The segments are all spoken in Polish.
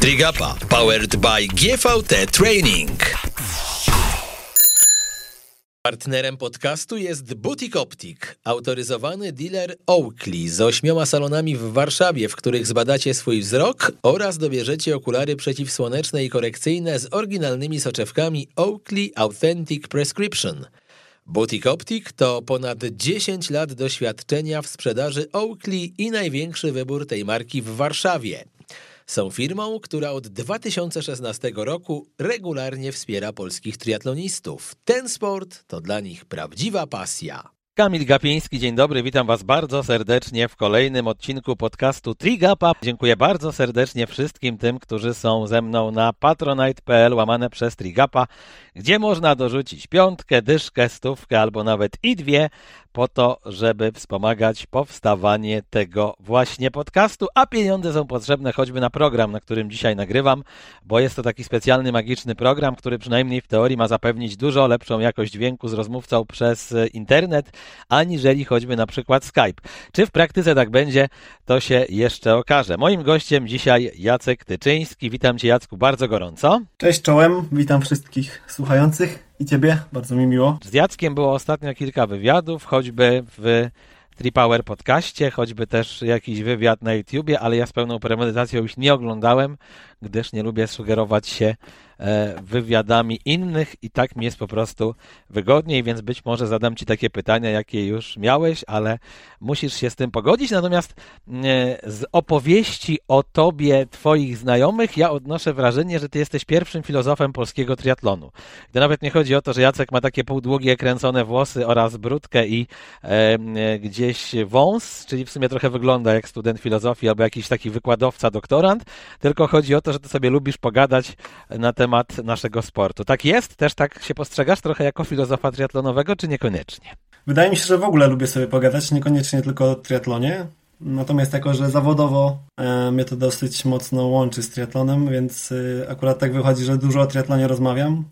Trigapa powered by GVT Training. Partnerem podcastu jest Butik Optik, autoryzowany dealer Oakley z ośmioma salonami w Warszawie, w których zbadacie swój wzrok oraz dobierzecie okulary przeciwsłoneczne i korekcyjne z oryginalnymi soczewkami Oakley Authentic Prescription. Butik Optik to ponad 10 lat doświadczenia w sprzedaży Oakley i największy wybór tej marki w Warszawie. Są firmą, która od 2016 roku regularnie wspiera polskich triatlonistów. Ten sport to dla nich prawdziwa pasja. Kamil Gapiński, dzień dobry, witam Was bardzo serdecznie w kolejnym odcinku podcastu Trigapa. Dziękuję bardzo serdecznie wszystkim tym, którzy są ze mną na patronite.pl łamane przez Trigapa, gdzie można dorzucić piątkę, dyszkę, stówkę albo nawet i dwie po to, żeby wspomagać powstawanie tego właśnie podcastu, a pieniądze są potrzebne choćby na program, na którym dzisiaj nagrywam, bo jest to taki specjalny, magiczny program, który przynajmniej w teorii ma zapewnić dużo lepszą jakość dźwięku z rozmówcą przez internet, aniżeli choćby na przykład Skype. Czy w praktyce tak będzie, to się jeszcze okaże. Moim gościem dzisiaj Jacek Tyczyński. Witam Cię Jacku bardzo gorąco. Cześć czołem, witam wszystkich słuchających. I ciebie, bardzo mi miło. Z Jackiem było ostatnio kilka wywiadów, choćby w Tripower podcaście, choćby też jakiś wywiad na YouTubie, ale ja z pełną premedytacją już nie oglądałem, gdyż nie lubię sugerować się wywiadami innych i tak mi jest po prostu wygodniej, więc być może zadam Ci takie pytania, jakie już miałeś, ale musisz się z tym pogodzić. Natomiast e, z opowieści o Tobie, Twoich znajomych, ja odnoszę wrażenie, że Ty jesteś pierwszym filozofem polskiego triatlonu. To nawet nie chodzi o to, że Jacek ma takie półdługie, kręcone włosy oraz brudkę i e, gdzieś wąs, czyli w sumie trochę wygląda jak student filozofii albo jakiś taki wykładowca, doktorant, tylko chodzi o to, że Ty sobie lubisz pogadać na temat temat naszego sportu. Tak jest? Też tak się postrzegasz trochę jako filozofa triatlonowego, czy niekoniecznie? Wydaje mi się, że w ogóle lubię sobie pogadać, niekoniecznie tylko o triatlonie. Natomiast jako, że zawodowo e, mnie to dosyć mocno łączy z triatlonem, więc e, akurat tak wychodzi, że dużo o triatlonie rozmawiam,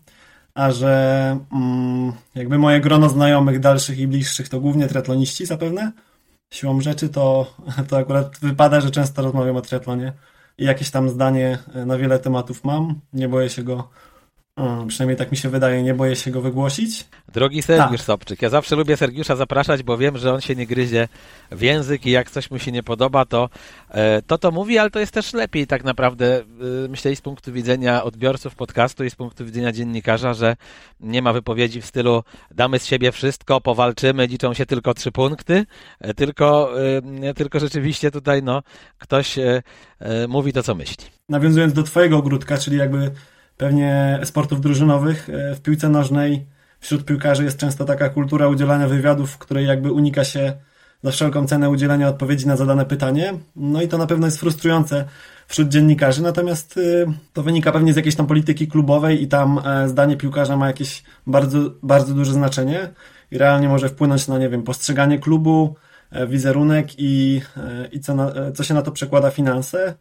a że mm, jakby moje grono znajomych dalszych i bliższych to głównie triatloniści zapewne. Siłą rzeczy to, to akurat wypada, że często rozmawiam o triatlonie i jakieś tam zdanie e, na wiele tematów mam. Nie boję się go przynajmniej tak mi się wydaje, nie boję się go wygłosić. Drogi Sergiusz tak. Sobczyk, ja zawsze lubię Sergiusza zapraszać, bo wiem, że on się nie gryzie w język i jak coś mu się nie podoba, to e, to, to mówi, ale to jest też lepiej tak naprawdę, e, myślę i z punktu widzenia odbiorców podcastu i z punktu widzenia dziennikarza, że nie ma wypowiedzi w stylu damy z siebie wszystko, powalczymy, liczą się tylko trzy punkty, e, tylko, tylko rzeczywiście tutaj no, ktoś mówi to, co myśli. Nawiązując do twojego ogródka, czyli jakby pewnie sportów drużynowych. E, w piłce nożnej wśród piłkarzy jest często taka kultura udzielania wywiadów, w której jakby unika się za wszelką cenę udzielenia odpowiedzi na zadane pytanie. No i to na pewno jest frustrujące wśród dziennikarzy, natomiast y, to wynika pewnie z jakiejś tam polityki klubowej i tam e, zdanie piłkarza ma jakieś bardzo, bardzo duże znaczenie i realnie może wpłynąć na, nie wiem, postrzeganie klubu, e, wizerunek i, i co, na, co się na to przekłada finanse.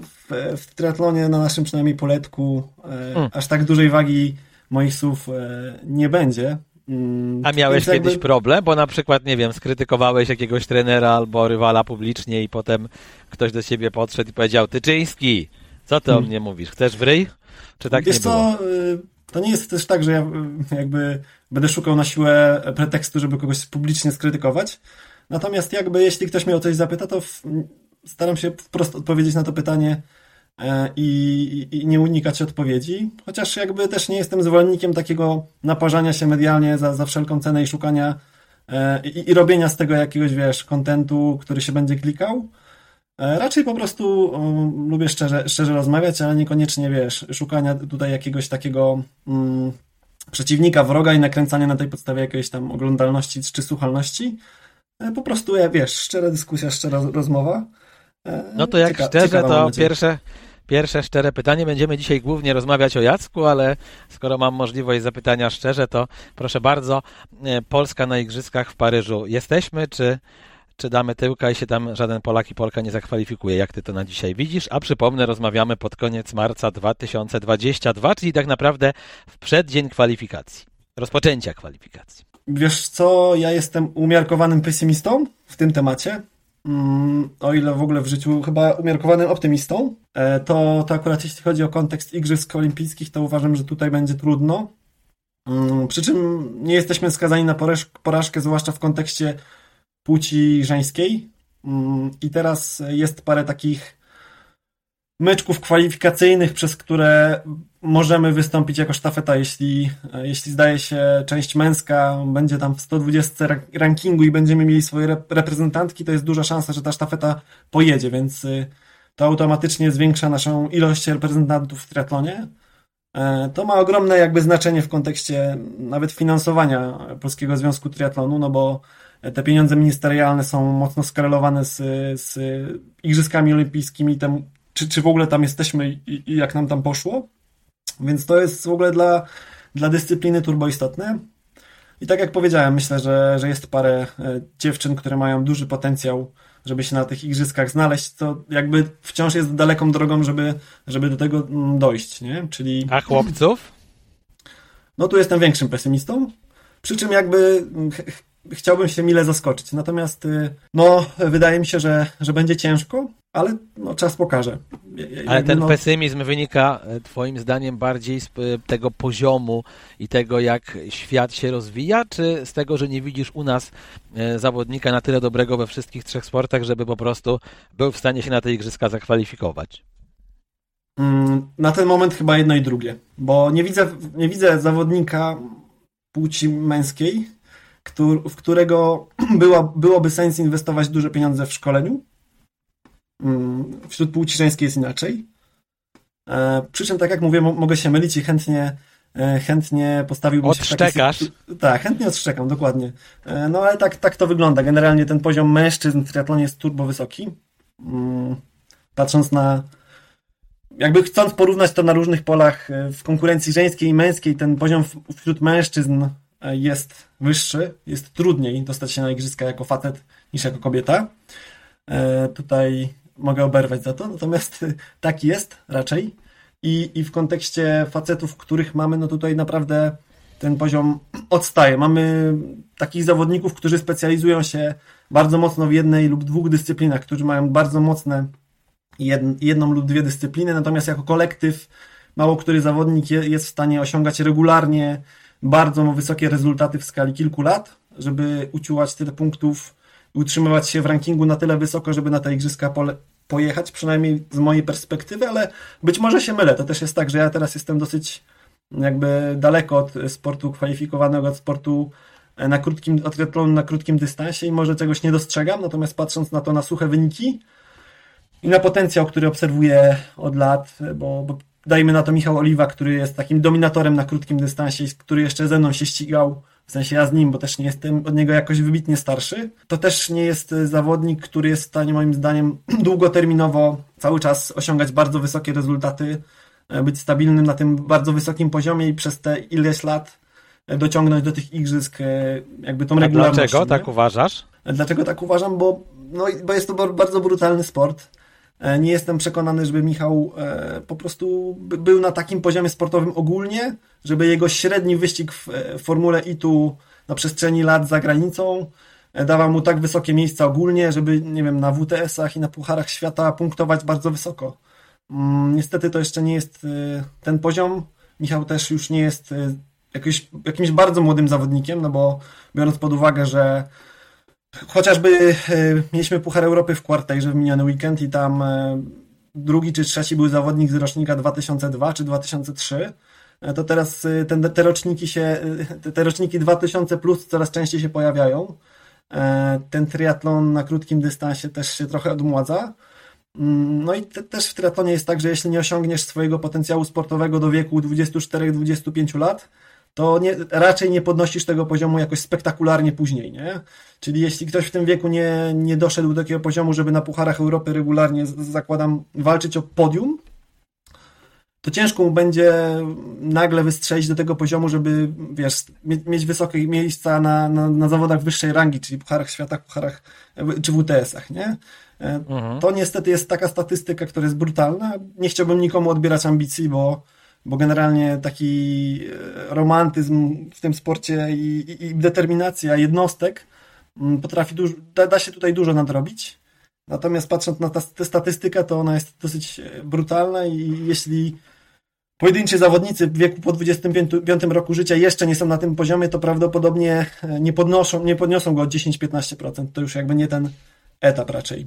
W, w triatlonie na naszym przynajmniej poletku hmm. aż tak dużej wagi moich słów e, nie będzie. Mm, A miałeś Więc kiedyś jakby... problem? Bo na przykład, nie wiem, skrytykowałeś jakiegoś trenera albo rywala publicznie i potem ktoś do ciebie podszedł i powiedział Tyczyński, co ty hmm. o mnie mówisz? Chcesz w ryj? Czy tak Wiesz nie co, było? to nie jest też tak, że ja jakby będę szukał na siłę pretekstu, żeby kogoś publicznie skrytykować. Natomiast jakby jeśli ktoś mnie o coś zapyta, to staram się wprost odpowiedzieć na to pytanie e, i, i, nie unikać odpowiedzi, chociaż jakby też nie jestem zwolennikiem takiego naparzania się medialnie za, za wszelką cenę i szukania e, i, i robienia z tego jakiegoś, wiesz, kontentu, który się będzie klikał. E, raczej po prostu um, lubię szczerze, szczerze rozmawiać, ale niekoniecznie, wiesz, szukania tutaj jakiegoś takiego um, przeciwnika, wroga i nakręcania na tej podstawie jakiejś tam oglądalności czy słuchalności. Po prostu, ja wiesz, szczera dyskusja, szczera rozmowa. No to jak Cieka szczerze, to pierwsze, pierwsze szczere pytanie. Będziemy dzisiaj głównie rozmawiać o Jacku, ale skoro mam możliwość zapytania szczerze, to proszę bardzo, e, Polska na Igrzyskach w Paryżu. Jesteśmy, czy, czy damy tyłka i się tam żaden Polak i Polka nie zakwalifikuje? Jak ty to na dzisiaj widzisz? A przypomnę, rozmawiamy pod koniec marca 2022, czyli tak naprawdę w przeddzień kwalifikacji, rozpoczęcia kwalifikacji. Wiesz co, ja jestem umiarkowanym pesymistą w tym temacie. Mm, o ile w ogóle w życiu chyba umiarkowanym optymistą, e, to, to akurat jeśli chodzi o kontekst Igrzysk Olimpijskich, to uważam, że tutaj będzie trudno. Mm, przy czym nie jesteśmy skazani na porażkę, zwłaszcza w kontekście płci żeńskiej. Mm, I teraz jest parę takich meczków kwalifikacyjnych, przez które możemy wystąpić jako sztafeta, jeśli, jeśli zdaje się część męska będzie tam w 120 rankingu i będziemy mieli swoje reprezentantki, to jest duża szansa, że ta sztafeta pojedzie, więc y, to automatycznie zwiększa naszą ilość reprezentantów w triatlonie. E, to ma ogromne jakby znaczenie w kontekście nawet finansowania Polskiego Związku Triatlonu, no bo te pieniądze ministerialne są mocno skorelowane z, z Igrzyskami Olimpijskimi, tem, czy, czy w ogóle tam jesteśmy i, i jak nam tam poszło. Więc to jest w ogóle dla, dla dyscypliny turbo istotne. I tak jak powiedziałem, myślę, że, że jest parę e, dziewczyn, które mają duży potencjał, żeby się na tych igrzyskach znaleźć, to jakby wciąż jest daleką drogą, żeby, żeby do tego mm, dojść, nie? Czyli... A chłopców? No tu jestem większym pesymistą. Przy czym jakby mm, chciałbym się mile zaskoczyć. Natomiast y, no, wydaje mi się, że, że będzie ciężko, ale no, czas pokaże. Ale ten no... pesymizm wynika e, Twoim zdaniem bardziej z e, tego poziomu i tego, jak świat się rozwija, czy z tego, że nie widzisz u nas e, zawodnika na tyle dobrego we wszystkich trzech sportach, żeby po prostu był w stanie się na te igrzyska zakwalifikować? Mm, na ten moment chyba jedno i drugie, bo nie widzę, nie widzę zawodnika płci męskiej, w którego była, byłoby sens inwestować duże pieniądze w szkoleniu. Mm, wśród płci żeńskiej jest inaczej. E, przy czym, tak jak mówię, mogę się mylić i chętnie, e, chętnie postawiłbym się Odszczekasz? Tak, chętnie odszczekam, dokładnie. E, no ale tak, tak to wygląda. Generalnie ten poziom mężczyzn w triatlonie jest turbo wysoki. Mm, patrząc na jakby chcąc porównać to na różnych polach w konkurencji żeńskiej i męskiej, ten poziom wśród mężczyzn jest wyższy, jest trudniej dostać się na igrzyska jako facet niż jako kobieta. Tutaj mogę oberwać za to, natomiast tak jest raczej. I, I w kontekście facetów, których mamy, no tutaj naprawdę ten poziom odstaje. Mamy takich zawodników, którzy specjalizują się bardzo mocno w jednej lub dwóch dyscyplinach, którzy mają bardzo mocne jedną lub dwie dyscypliny, natomiast jako kolektyw mało który zawodnik jest w stanie osiągać regularnie bardzo wysokie rezultaty w skali kilku lat, żeby uciułać tyle punktów utrzymywać się w rankingu na tyle wysoko, żeby na te igrzyska pole pojechać, przynajmniej z mojej perspektywy, ale być może się mylę. To też jest tak, że ja teraz jestem dosyć jakby daleko od sportu kwalifikowanego, od sportu na krótkim, na krótkim dystansie i może czegoś nie dostrzegam, natomiast patrząc na to na suche wyniki i na potencjał, który obserwuję od lat, bo, bo dajmy na to Michał Oliwa, który jest takim dominatorem na krótkim dystansie, który jeszcze ze mną się ścigał, w sensie ja z nim, bo też nie jestem od niego jakoś wybitnie starszy. To też nie jest zawodnik, który jest w stanie moim zdaniem długoterminowo cały czas osiągać bardzo wysokie rezultaty, e, być stabilnym na tym bardzo wysokim poziomie i przez te ileś lat e, dociągnąć do tych igrzysk e, jakby tą regularność. Dlaczego tak uważasz? Dlaczego tak uważam? Bo, no, bo jest to bardzo brutalny sport. E, nie jestem przekonany, żeby Michał e, po prostu był na takim poziomie sportowym ogólnie, żeby jego średni wyścig w e, formule ITU na przestrzeni lat za granicą dawał mu tak wysokie miejsca ogólnie, żeby, nie wiem, na WTS-ach i na Pucharach Świata punktować bardzo wysoko. Mm, niestety to jeszcze nie jest ten poziom. Michał też już nie jest jakimś bardzo młodym zawodnikiem, no bo biorąc pod uwagę, że Chociażby e, mieliśmy Puchar Europy w kwartajrze w miniony weekend i tam e, drugi czy trzeci był zawodnik z rocznika 2002 czy 2003 e, to teraz ten, te roczniki się, te roczniki 2000 plus coraz częściej się pojawiają. Ten triatlon na krótkim dystansie też się trochę odmładza. Mm, no i te, też w triatlonie jest tak, że jeśli nie osiągniesz swojego potencjału sportowego do wieku 24-25 lat, to nie, raczej nie podnosisz tego poziomu jakoś spektakularnie później, nie? Czyli jeśli ktoś w tym wieku nie, nie doszedł do takiego poziomu, żeby na Pucharach Europy regularnie, zakładam, walczyć o podium, to ciężko mu będzie nagle wystrzelić do tego poziomu, żeby, wiesz, mieć wysokie miejsca na, na, na zawodach wyższej rangi, czyli Pucharach Świata, Pucharach czy WTS-ach, nie? E, mhm. To niestety jest taka statystyka, która jest brutalna. Nie chciałbym nikomu odbierać ambicji, bo bo generalnie taki e, romantyzm w tym sporcie i, i, i determinacja jednostek mm, potrafi da, da, się tutaj dużo nadrobić. Natomiast patrząc na tę statystykę, to ona jest dosyć brutalna i jeśli pojedynczy zawodnicy w wieku po 25 roku życia jeszcze nie są na tym poziomie, to prawdopodobnie nie podnoszą, nie podniosą go o 10-15%. To już jakby nie ten etap raczej.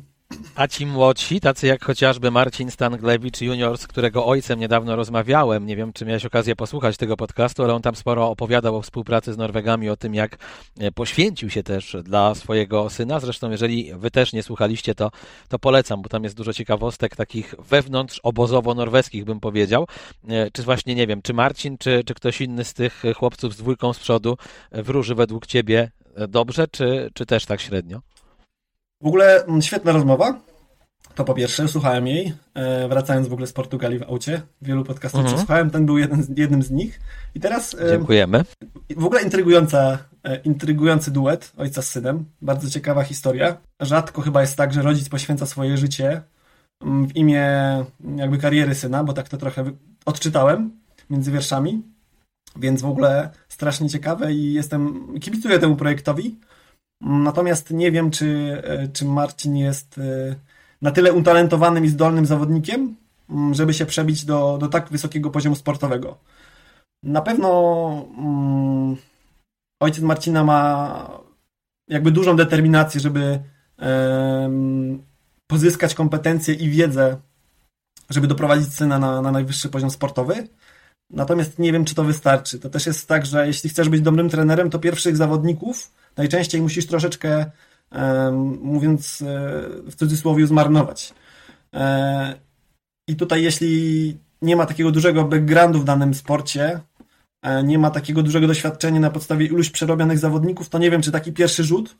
A ci młodsi, tacy jak chociażby Marcin Stanglewicz junior, z którego ojcem niedawno rozmawiałem, nie wiem czy miałeś okazję posłuchać tego podcastu, ale on tam sporo opowiadał o współpracy z Norwegami, o tym jak e, poświęcił się też dla swojego syna. Zresztą jeżeli wy też nie słuchaliście, to, to polecam, bo tam jest dużo ciekawostek takich wewnątrz obozowo-norweskich bym powiedział. E, czy właśnie, nie wiem, czy Marcin, czy, czy ktoś inny z tych chłopców z dwójką z przodu wróży według ciebie dobrze, czy, czy też tak średnio? W ogóle mm, świetna rozmowa. To po pierwsze, słuchałem jej, e, wracając w ogóle z Portugalii w aucie. Wielu podcastów mhm. słuchałem, ten był jeden, jednym z nich. I teraz... E, Dziękujemy. W ogóle intrygująca, e, intrygujący duet ojca z synem. Bardzo ciekawa historia. Rzadko chyba jest tak, że rodzic poświęca swoje życie mm, w imię jakby kariery syna, bo tak to trochę odczytałem między wierszami. Więc w ogóle strasznie ciekawe i jestem, kibicuję temu projektowi. Natomiast nie wiem, czy, e, czy Marcin jest e, na tyle utalentowanym i zdolnym zawodnikiem, mm, żeby się przebić do, do tak wysokiego poziomu sportowego. Na pewno um, ojciec Marcina ma jakby dużą determinację, żeby pozyskać kompetencje i wiedzę, żeby doprowadzić syna na, na najwyższy poziom sportowy. Natomiast nie wiem, czy to wystarczy. To też jest tak, że jeśli chcesz być dobrym trenerem, to pierwszych zawodników najczęściej musisz troszeczkę, mówiąc e, w cudzysłowie, zmarnować. E, I tutaj, jeśli nie ma takiego dużego backgroundu w danym sporcie, e, nie ma takiego dużego doświadczenia na podstawie iluś przerobionych zawodników, to nie wiem, czy taki pierwszy rzut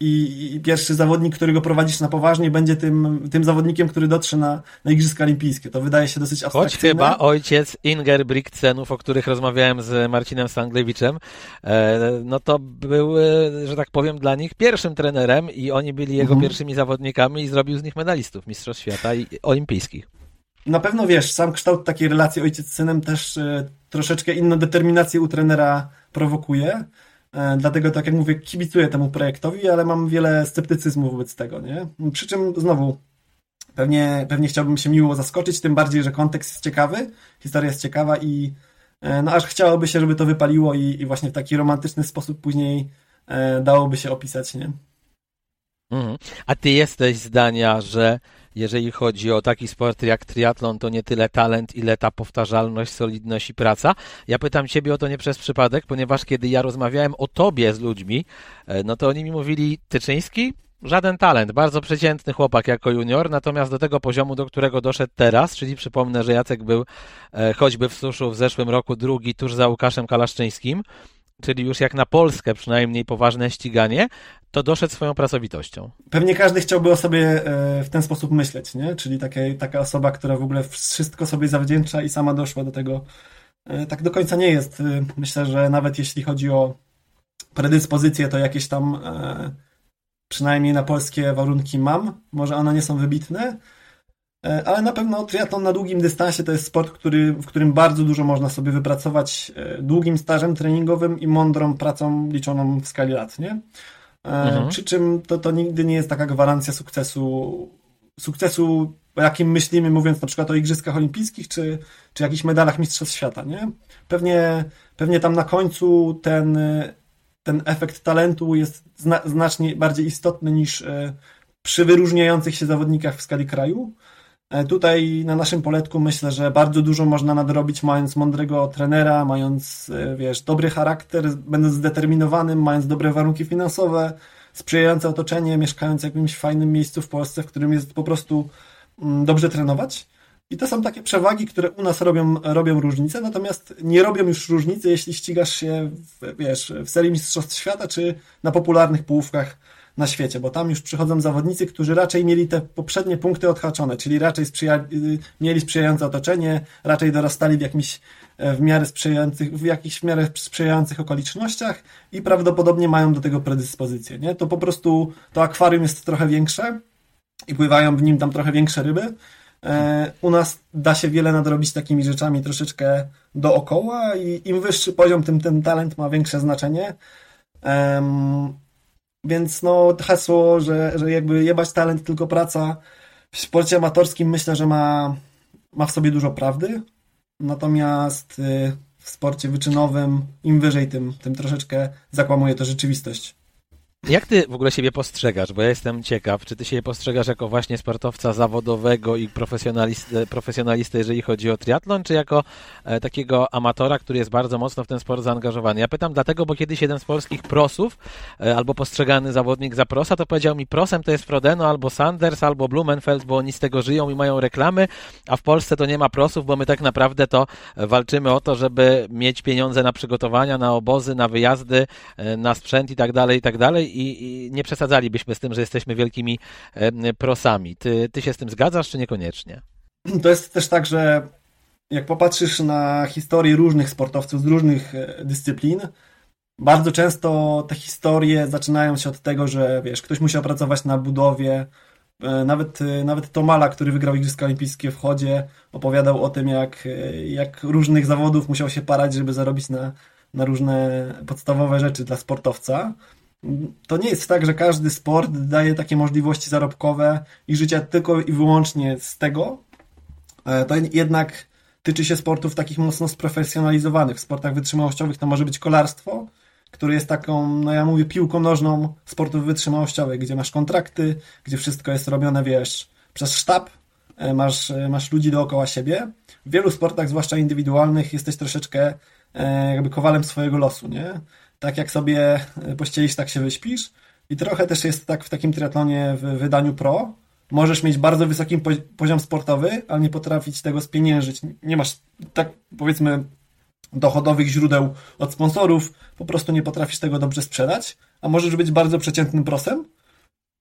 i, i, pierwszy zawodnik, którego prowadzisz na poważnie, będzie tym, tym zawodnikiem, który dotrze na, na Igrzyska Olimpijskie. To wydaje się dosyć abstrakcyjne. Choć chyba ojciec Inger Brickcenów, o których rozmawiałem z Marcinem Stanglewiczem, e, no to był, że tak powiem, dla nich pierwszym trenerem i oni byli jego mhm. pierwszymi zawodnikami i zrobił z nich medalistów Mistrzostw Świata i olimpijskich. Na pewno wiesz, sam kształt takiej relacji ojciec z synem też e, troszeczkę inną determinację u trenera prowokuje. E, dlatego, tak jak mówię, kibicuję temu projektowi, ale mam wiele sceptycyzmu wobec tego, nie? Przy czym znowu, pewnie, pewnie chciałbym się miło zaskoczyć, tym bardziej, że kontekst jest ciekawy, historia jest ciekawa i e, no aż chciałoby się, żeby to wypaliło i, i właśnie w taki romantyczny sposób później e, dałoby się opisać, nie? Mhm. A ty jesteś zdania, że jeżeli chodzi o taki sport jak triatlon, to nie tyle talent, ile ta powtarzalność, solidność i praca. Ja pytam Ciebie o to nie przez przypadek, ponieważ kiedy ja rozmawiałem o Tobie z ludźmi, e, no to oni mi mówili, Tyczyński, żaden talent, bardzo przeciętny chłopak jako junior, natomiast do tego poziomu, do którego doszedł teraz, czyli przypomnę, że Jacek był e, choćby w suszu w zeszłym roku drugi tuż za Łukaszem Kalaszczyńskim, czyli już jak na Polskę przynajmniej poważne ściganie, to doszedł swoją pracowitością. Pewnie każdy chciałby o sobie e, w ten sposób myśleć, nie? Czyli takie, taka osoba, która w ogóle wszystko sobie zawdzięcza i sama doszła do tego. E, tak do końca nie jest. E, myślę, że nawet jeśli chodzi o predyspozycje, to jakieś tam przynajmniej na polskie warunki mam. Może one nie są wybitne, ale na pewno triatlon na długim dystansie to jest sport, który, w którym bardzo dużo można sobie wypracować e, długim stażem treningowym i mądrą pracą liczoną w skali lat, nie? E, mhm. Przy czym to, to nigdy nie jest taka gwarancja sukcesu, sukcesu, jakim myślimy, mówiąc na przykład o Igrzyskach Olimpijskich, czy, czy jakichś medalach Mistrzostw Świata, nie? Pewnie, pewnie tam na końcu ten, ten efekt talentu jest zna, znacznie bardziej istotny niż przy wyróżniających się zawodnikach w skali kraju. E, tutaj na naszym poletku myślę, że bardzo dużo można nadrobić, mając mądrego trenera, mając, e, wiesz, dobry charakter, będąc zdeterminowanym, mając dobre warunki finansowe, sprzyjające otoczenie, mieszkając w jakimś fajnym miejscu w Polsce, w którym jest po prostu mm, dobrze trenować. I to są takie przewagi, które u nas robią, robią różnicę, natomiast nie robią już różnicy, jeśli ścigasz się w, wiesz, w serii Mistrzostw Świata, czy na popularnych połówkach na świecie, bo tam już przychodzą zawodnicy, którzy raczej mieli te poprzednie punkty odhaczone, czyli raczej sprzyja, y, mieli sprzyjające otoczenie, raczej dorastali w jakimś e, w miarę sprzyjających, w jakichś w miarę sprzyjających okolicznościach i prawdopodobnie mają do tego predyspozycję, nie? To po prostu to akwarium jest trochę większe i pływają w nim tam trochę większe ryby. E, u nas da się wiele nadrobić takimi rzeczami troszeczkę dookoła i im wyższy poziom, tym ten talent ma większe znaczenie. Więc no hasło, że, że jakby jebać talent, tylko praca w sporcie amatorskim myślę, że ma, ma w sobie dużo prawdy. Natomiast y, w sporcie wyczynowym im wyżej, tym, tym troszeczkę zakłamuje to rzeczywistość. Jak ty w ogóle siebie postrzegasz? Bo ja jestem ciekaw, czy ty siebie postrzegasz jako właśnie sportowca zawodowego i profesjonalistę, profesjonalistę jeżeli chodzi o triatlon, czy jako e, takiego amatora, który jest bardzo mocno w ten sport zaangażowany? Ja pytam dlatego, bo kiedyś jeden z polskich prosów, e, albo postrzegany zawodnik za prosa, to powiedział mi, prosem to jest Frodeno, albo Sanders, albo Blumenfeld, bo oni z tego żyją i mają reklamy, a w Polsce to nie ma prosów, bo my tak naprawdę to walczymy o to, żeby mieć pieniądze na przygotowania, na obozy, na wyjazdy, e, na sprzęt i tak dalej, i tak dalej i, nie przesadzalibyśmy z tym, że jesteśmy wielkimi e, prosami. Ty, ty się z tym zgadzasz, czy niekoniecznie? To jest też tak, że jak popatrzysz na historię różnych sportowców z różnych e, dyscyplin, bardzo często te historie zaczynają się od tego, że wiesz, ktoś musiał pracować na budowie. E, nawet, nawet Tomala, który wygrał Igrzyska Olimpijskie w chodzie, opowiadał o tym, jak, jak różnych zawodów musiał się parać, żeby zarobić na, na różne podstawowe rzeczy dla sportowca to nie jest tak, że każdy sport daje takie możliwości zarobkowe i życia tylko i wyłącznie z tego. E, to jednak tyczy się sportów takich mocno sprofesjonalizowanych. W sportach wytrzymałościowych to może być kolarstwo, które jest taką, no ja mówię, piłką nożną sportów wytrzymałościowych, gdzie masz kontrakty, gdzie wszystko jest robione, wiesz, przez sztab, e, masz, e, masz ludzi dookoła siebie. W wielu sportach, zwłaszcza indywidualnych, jesteś troszeczkę jakby kowalem swojego losu, nie? Tak jak sobie e, pościelisz, tak się wyśpisz. I trochę też jest tak w takim triatlonie w wydaniu pro. Możesz mieć bardzo wysoki poziom sportowy, ale nie potrafić tego spieniężyć. Nie masz, tak powiedzmy, dochodowych źródeł od sponsorów, po prostu nie potrafisz tego dobrze sprzedać, a możesz być bardzo przeciętnym prosem,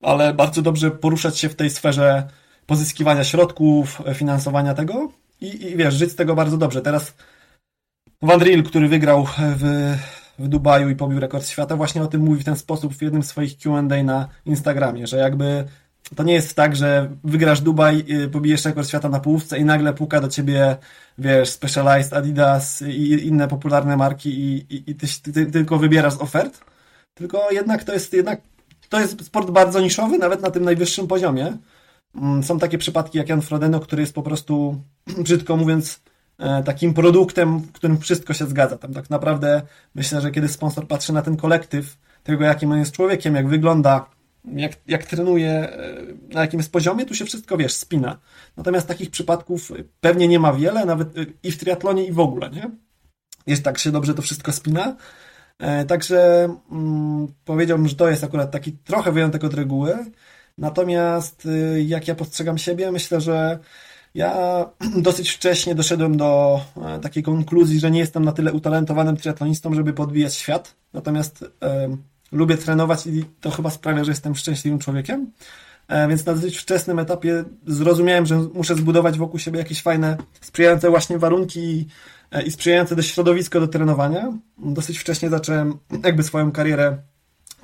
ale bardzo dobrze poruszać się w tej sferze pozyskiwania środków, e, finansowania tego i, i wiesz, żyć z tego bardzo dobrze. Teraz Van Riel, który wygrał w w Dubaju i pobił rekord świata, właśnie o tym mówi w ten sposób w jednym z swoich Q&A na Instagramie, że jakby to nie jest tak, że wygrasz Dubaj, y, pobijesz rekord świata na połówce i nagle puka do ciebie, wiesz, Specialized, Adidas i inne popularne marki i, i, i ty, ty, ty tylko wybierasz z ofert, tylko jednak to jest jednak to jest sport bardzo niszowy, nawet na tym najwyższym poziomie. Mm, są takie przypadki jak Jan Frodeno, który jest po prostu, brzydko mówiąc, takim produktem, w którym wszystko się zgadza. Tam tak naprawdę myślę, że kiedy sponsor patrzy na ten kolektyw, tego jakim on jest człowiekiem, jak wygląda, jak, jak trenuje, e, na jakim jest poziomie, tu się wszystko, wiesz, spina. Natomiast takich przypadków pewnie nie ma wiele, nawet e, i w triatlonie, i w ogóle, nie? Jest tak się dobrze to wszystko spina. Także mm, powiedziałbym, że to jest akurat taki trochę wyjątek od reguły. Natomiast jak ja postrzegam siebie, myślę, że ja dosyć wcześnie doszedłem do e, takiej konkluzji, że nie jestem na tyle utalentowanym triatlonistą, żeby podbijać świat. Natomiast e, lubię trenować i to chyba sprawia, że jestem szczęśliwym człowiekiem. E, więc na dosyć wczesnym etapie zrozumiałem, że muszę zbudować wokół siebie jakieś fajne, sprzyjające właśnie warunki i, e, i sprzyjające do środowisko do trenowania. Dosyć wcześnie zacząłem jakby swoją karierę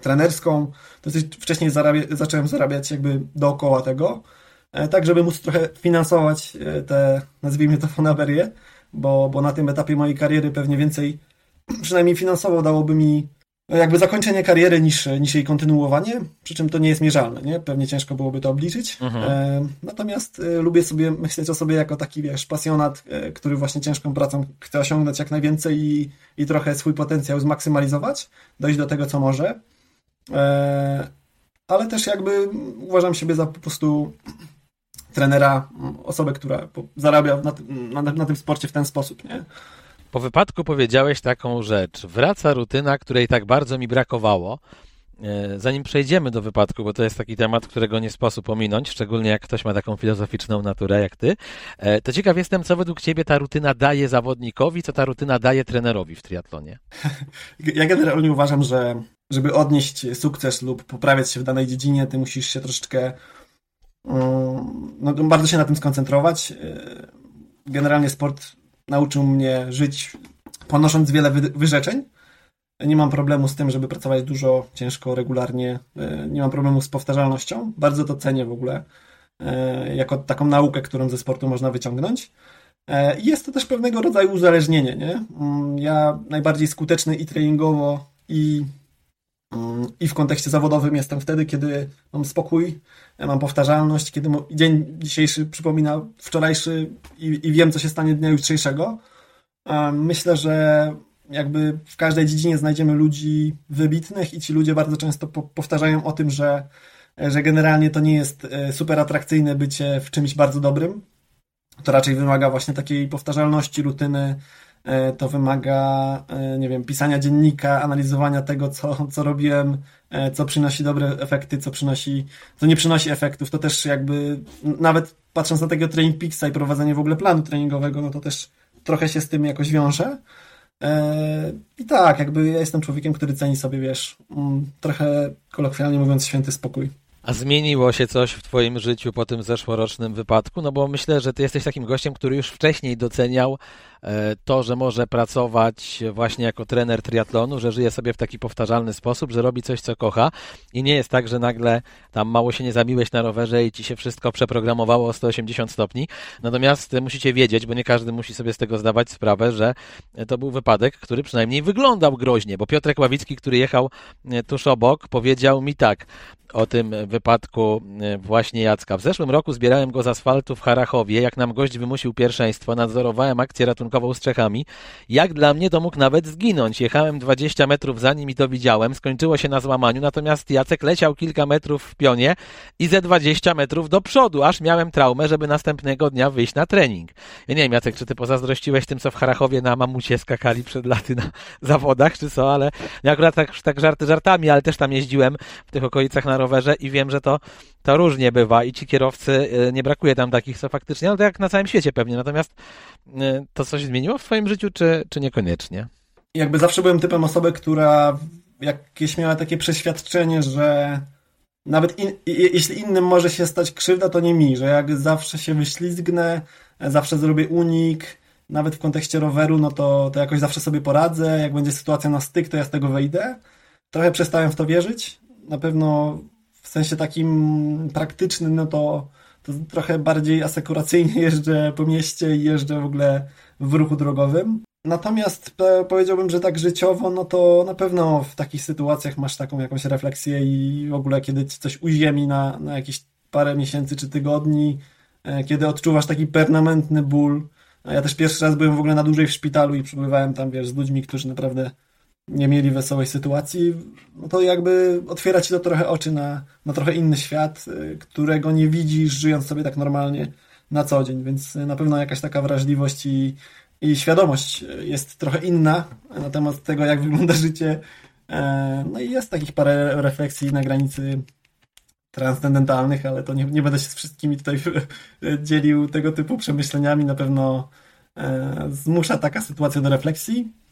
trenerską. Dosyć wcześniej zarabia, zacząłem zarabiać jakby dookoła tego. E, tak żeby móc trochę finansować e, te, nazwijmy to fonaberie, bo, bo na tym etapie mojej kariery pewnie więcej, przynajmniej finansowo dałoby mi e, jakby zakończenie kariery niż, niż jej kontynuowanie, przy czym to nie jest mierzalne, nie? Pewnie ciężko byłoby to obliczyć. Mhm. E, natomiast e, lubię sobie myśleć o sobie jako taki, wiesz, pasjonat, e, który właśnie ciężką pracą chce osiągnąć jak najwięcej i, i trochę swój potencjał zmaksymalizować, dojść do tego, co może. ale też jakby uważam siebie za po prostu trenera, osobę, która zarabia na, na, na tym sporcie w ten sposób, nie? Po wypadku powiedziałeś taką rzecz. Wraca rutyna, której tak bardzo mi brakowało. E, zanim przejdziemy do wypadku, bo to jest taki temat, którego nie sposób ominąć, szczególnie jak ktoś ma taką filozoficzną naturę jak ty, e, to ciekaw jestem, co według ciebie ta rutyna daje zawodnikowi, co ta rutyna daje trenerowi w triatlonie. Ja generalnie uważam, że żeby odnieść sukces lub poprawiać się w danej dziedzinie, ty musisz się troszeczkę no, bardzo się na tym skoncentrować. Y, generalnie sport nauczył mnie żyć ponosząc wiele wyrzeczeń. Nie mam problemu z tym, żeby pracować dużo, ciężko, regularnie. Y, nie mam problemu z powtarzalnością. Bardzo to cenię w ogóle y, jako taką naukę, którą ze sportu można wyciągnąć. Jest to też pewnego rodzaju uzależnienie. Nie? Mm, ja najbardziej skuteczny i treningowo, i I w kontekście zawodowym jestem wtedy, kiedy mam spokój, mam powtarzalność, kiedy dzień dzisiejszy przypomina wczorajszy i, i wiem, co się stanie dnia jutrzejszego. Myślę, że jakby w każdej dziedzinie znajdziemy ludzi wybitnych i ci ludzie bardzo często powtarzają o tym, że, że generalnie to nie jest e, super atrakcyjne bycie w czymś bardzo dobrym. To raczej wymaga właśnie takiej powtarzalności, rutyny, e, to wymaga, e, nie wiem, pisania dziennika, analizowania tego, co, co robiłem, co przynosi dobre efekty, co przynosi, co nie przynosi efektów. To też jakby, nawet patrząc na tego Training Pixa i prowadzenie w ogóle planu treningowego, no to też trochę się z tym jakoś wiąże. E, I tak, jakby ja jestem człowiekiem, który ceni sobie, wiesz, mm, trochę kolokwialnie mówiąc, święty spokój. A zmieniło się coś w Twoim życiu po tym zeszłorocznym wypadku? No bo myślę, że Ty jesteś takim gościem, który już wcześniej doceniał e, to, że może pracować właśnie jako trener triatlonu, że żyje sobie w taki powtarzalny sposób, że robi coś, co kocha i nie jest tak, że nagle tam mało się nie zabiłeś na rowerze i Ci się wszystko przeprogramowało o 180 stopni. Natomiast musicie wiedzieć, bo nie każdy musi sobie z tego zdawać sprawę, że to był wypadek, który przynajmniej wyglądał groźnie, bo Piotrek Ławicki, który jechał e, tuż obok, powiedział mi tak, o tym wypadku e, właśnie Jacka. W zeszłym roku zbierałem go z asfaltu w Harachowie. Jak nam gość wymusił pierwszeństwo, nadzorowałem akcję ratunkową z Czechami. Jak dla mnie to mógł nawet zginąć. Jechałem 20 metrów za nim i to widziałem. Skończyło się na złamaniu, natomiast Jacek leciał kilka metrów w pionie i ze 20 metrów do przodu, aż miałem traumę, żeby następnego dnia wyjść na trening. Ja nie wiem, Jacek, czy ty pozazdrościłeś tym, co w Harachowie na mamucie skakali przed laty na zawodach, czy co, ale ja akurat tak, tak żarty żartami, ale też tam jeździłem w tych okolicach na rowerze i wiem, że to, to różnie bywa i ci kierowcy, y, nie brakuje tam takich, co faktycznie, no to jak na całym świecie pewnie. Natomiast y, to coś zmieniło w twoim życiu, czy, czy niekoniecznie? Jakby zawsze byłem typem osoby, która jakieś miała takie przeświadczenie, że nawet in, jeśli innym może się stać krzywda, to nie mi, że jak zawsze się wyślizgnę, zawsze zrobię unik, nawet w kontekście roweru, no to, to jakoś zawsze sobie poradzę, jak będzie sytuacja na styk, to ja z tego wyjdę. Trochę przestałem w to wierzyć. Na pewno sensie takim praktycznym, no to, to trochę bardziej asekuracyjnie jeżdżę po mieście i jeżdżę w ogóle w ruchu drogowym. Natomiast powiedziałbym, że tak życiowo, no to na pewno w takich sytuacjach masz taką jakąś refleksję i w ogóle kiedy ci coś uziemi na, na jakieś parę miesięcy czy tygodni, e, kiedy odczuwasz taki permanentny ból. Ja też pierwszy raz byłem w ogóle na dłużej w szpitalu i przebywałem tam, wiesz, z ludźmi, którzy naprawdę nie mieli wesołej sytuacji, no to jakby otwiera ci to trochę oczy na, na trochę inny świat, y, którego nie widzisz żyjąc sobie tak normalnie na co dzień, więc na pewno jakaś taka wrażliwość i, i świadomość jest trochę inna na temat tego, jak wygląda życie. E, no i jest takich parę refleksji na granicy transcendentalnych, ale to nie, nie będę się z wszystkimi tutaj dzielił tego typu przemyśleniami. Na pewno e, zmusza taka sytuacja do refleksji.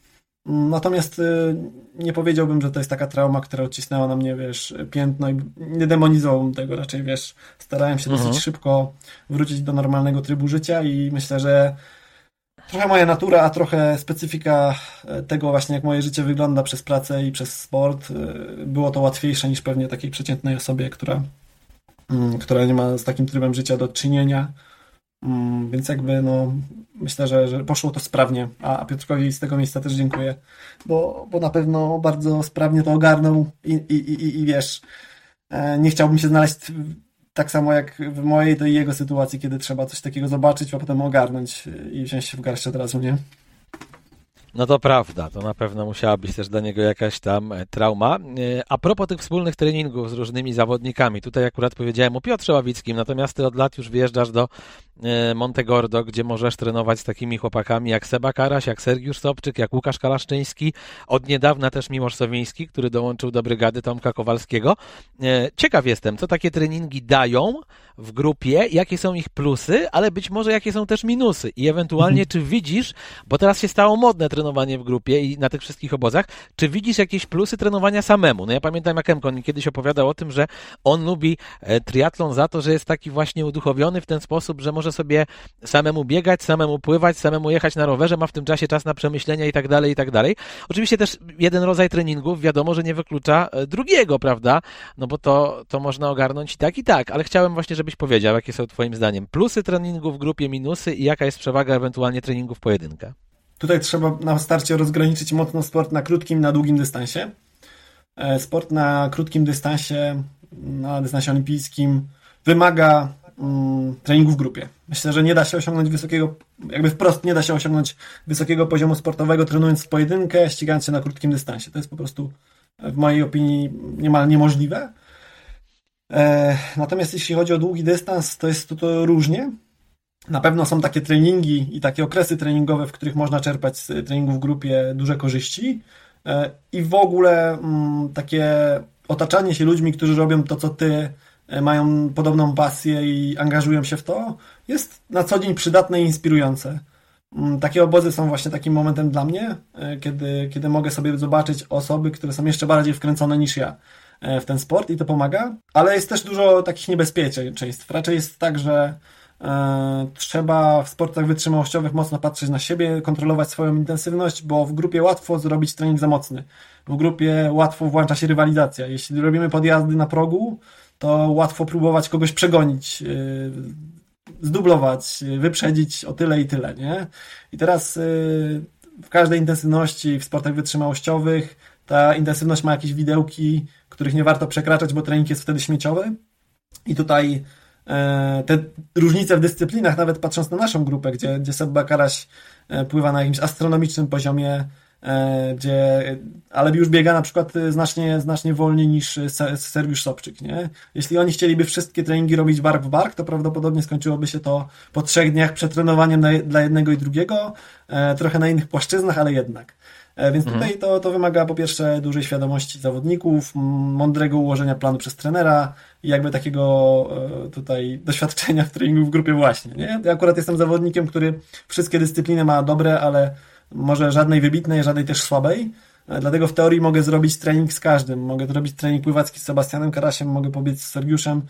Natomiast y, nie powiedziałbym, że to jest taka trauma, która odcisnęła na mnie, wiesz, piętno i nie demonizowałbym tego, raczej, wiesz, starałem się dosyć mhm. szybko wrócić do normalnego trybu życia i myślę, że trochę moja natura, a trochę specyfika e, tego właśnie, jak moje życie wygląda przez pracę i przez sport, e, było to łatwiejsze niż pewnie takiej przeciętnej osobie, która, mm, która nie ma z takim trybem życia do czynienia. Mm, więc jakby no, myślę, że, że poszło to sprawnie, a Piotrkowi z tego miejsca też dziękuję, bo, bo na pewno bardzo sprawnie to ogarnął i, i, i, i wiesz, e, nie chciałbym się znaleźć tak samo jak w mojej, to i jego sytuacji, kiedy trzeba coś takiego zobaczyć, a potem ogarnąć i wziąć się w garść od razu, nie? No to prawda, to na pewno musiała być też dla niego jakaś tam e, trauma. E, a propos tych wspólnych treningów z różnymi zawodnikami, tutaj akurat powiedziałem o Piotrze Ławickim, natomiast ty od lat już wyjeżdżasz do e, Montegordo, gdzie możesz trenować z takimi chłopakami jak Seba Karaś, jak Sergiusz Sobczyk, jak Łukasz Kalaszczyński, od niedawna też Miłosz Sowiński, który dołączył do brygady Tomka Kowalskiego. Ciekaw jestem, co takie treningi dają w grupie, jakie są ich plusy, ale być może jakie są też minusy i ewentualnie mhm. czy widzisz, bo teraz się stało modne trenowanie w grupie i na tych wszystkich obozach, czy widzisz jakieś plusy trenowania samemu? No ja pamiętam jak Emkon kiedyś opowiadał o tym, że on lubi e, triatlon za to, że jest taki właśnie uduchowiony w ten sposób, że może sobie samemu biegać, samemu pływać, samemu jechać na rowerze, ma w tym czasie czas na przemyślenia i tak dalej, i tak dalej. Oczywiście też jeden rodzaj treningów wiadomo, że nie wyklucza e, drugiego, prawda? No bo to, to można ogarnąć i tak, i tak, ale chciałem właśnie, żebyś powiedział, jakie są Twoim zdaniem plusy treningu w grupie, minusy i jaka jest przewaga ewentualnie treningu w pojedynkę? Tutaj trzeba na starcie rozgraniczyć mocno sport na krótkim na długim dystansie. sport na krótkim dystansie, na dystansie olimpijskim wymaga mm, treningu w grupie. Myślę, że nie da się osiągnąć wysokiego, jakby wprost nie da się osiągnąć wysokiego poziomu sportowego trenując w pojedynkę, ścigając się na krótkim dystansie. To jest po prostu w mojej opinii niemal niemożliwe. E, natomiast jeśli chodzi o długi dystans, to jest to, to różnie. Na pewno są takie treningi i takie okresy treningowe, w których można czerpać z treningu w grupie duże korzyści. E, I w ogóle mm, takie otaczanie się ludźmi, którzy robią to, co ty, e, mają podobną pasję i angażują się w to, jest na co dzień przydatne i inspirujące. Mm, takie obozy są właśnie takim momentem dla mnie, kiedy, kiedy mogę sobie zobaczyć osoby, które są jeszcze bardziej wkręcone niż ja. E, w ten sport i to pomaga, ale jest też dużo takich niebezpieczeństw. Raczej jest tak, że e, trzeba w sportach wytrzymałościowych mocno patrzeć na siebie, kontrolować swoją intensywność, bo w grupie łatwo zrobić trening za mocny. W grupie łatwo włącza się rywalizacja. Jeśli robimy podjazdy na progu, to łatwo próbować kogoś przegonić, e, zdublować, wyprzedzić o tyle i tyle, nie? I teraz w każdej intensywności w sportach wytrzymałościowych ta intensywność ma jakieś widełki, których nie warto przekraczać, bo trening jest wtedy śmieciowy. I tutaj e, te różnice w dyscyplinach, nawet patrząc na naszą grupę, gdzie, gdzie Seb Bakaraś e, pływa na jakimś astronomicznym poziomie, e, gdzie, ale już biega na przykład znacznie, znacznie wolniej niż Sergiusz Sobczyk, nie? Jeśli oni chcieliby wszystkie treningi robić bark w bark, to prawdopodobnie skończyłoby się to po trzech dniach przetrenowaniem na, dla jednego i drugiego, trochę na innych płaszczyznach, ale jednak. E, więc mhm. tutaj to, to wymaga po pierwsze dużej świadomości zawodników, mądrego ułożenia planu przez trenera i jakby takiego e, tutaj doświadczenia w treningu w grupie właśnie. Nie? Ja akurat jestem zawodnikiem, który wszystkie dyscypliny ma dobre, ale może żadnej wybitnej, żadnej też słabej. E, dlatego w teorii mogę zrobić trening z każdym. Mogę zrobić trening pływacki z Sebastianem Karasiem, mogę pobiec z Sergiuszem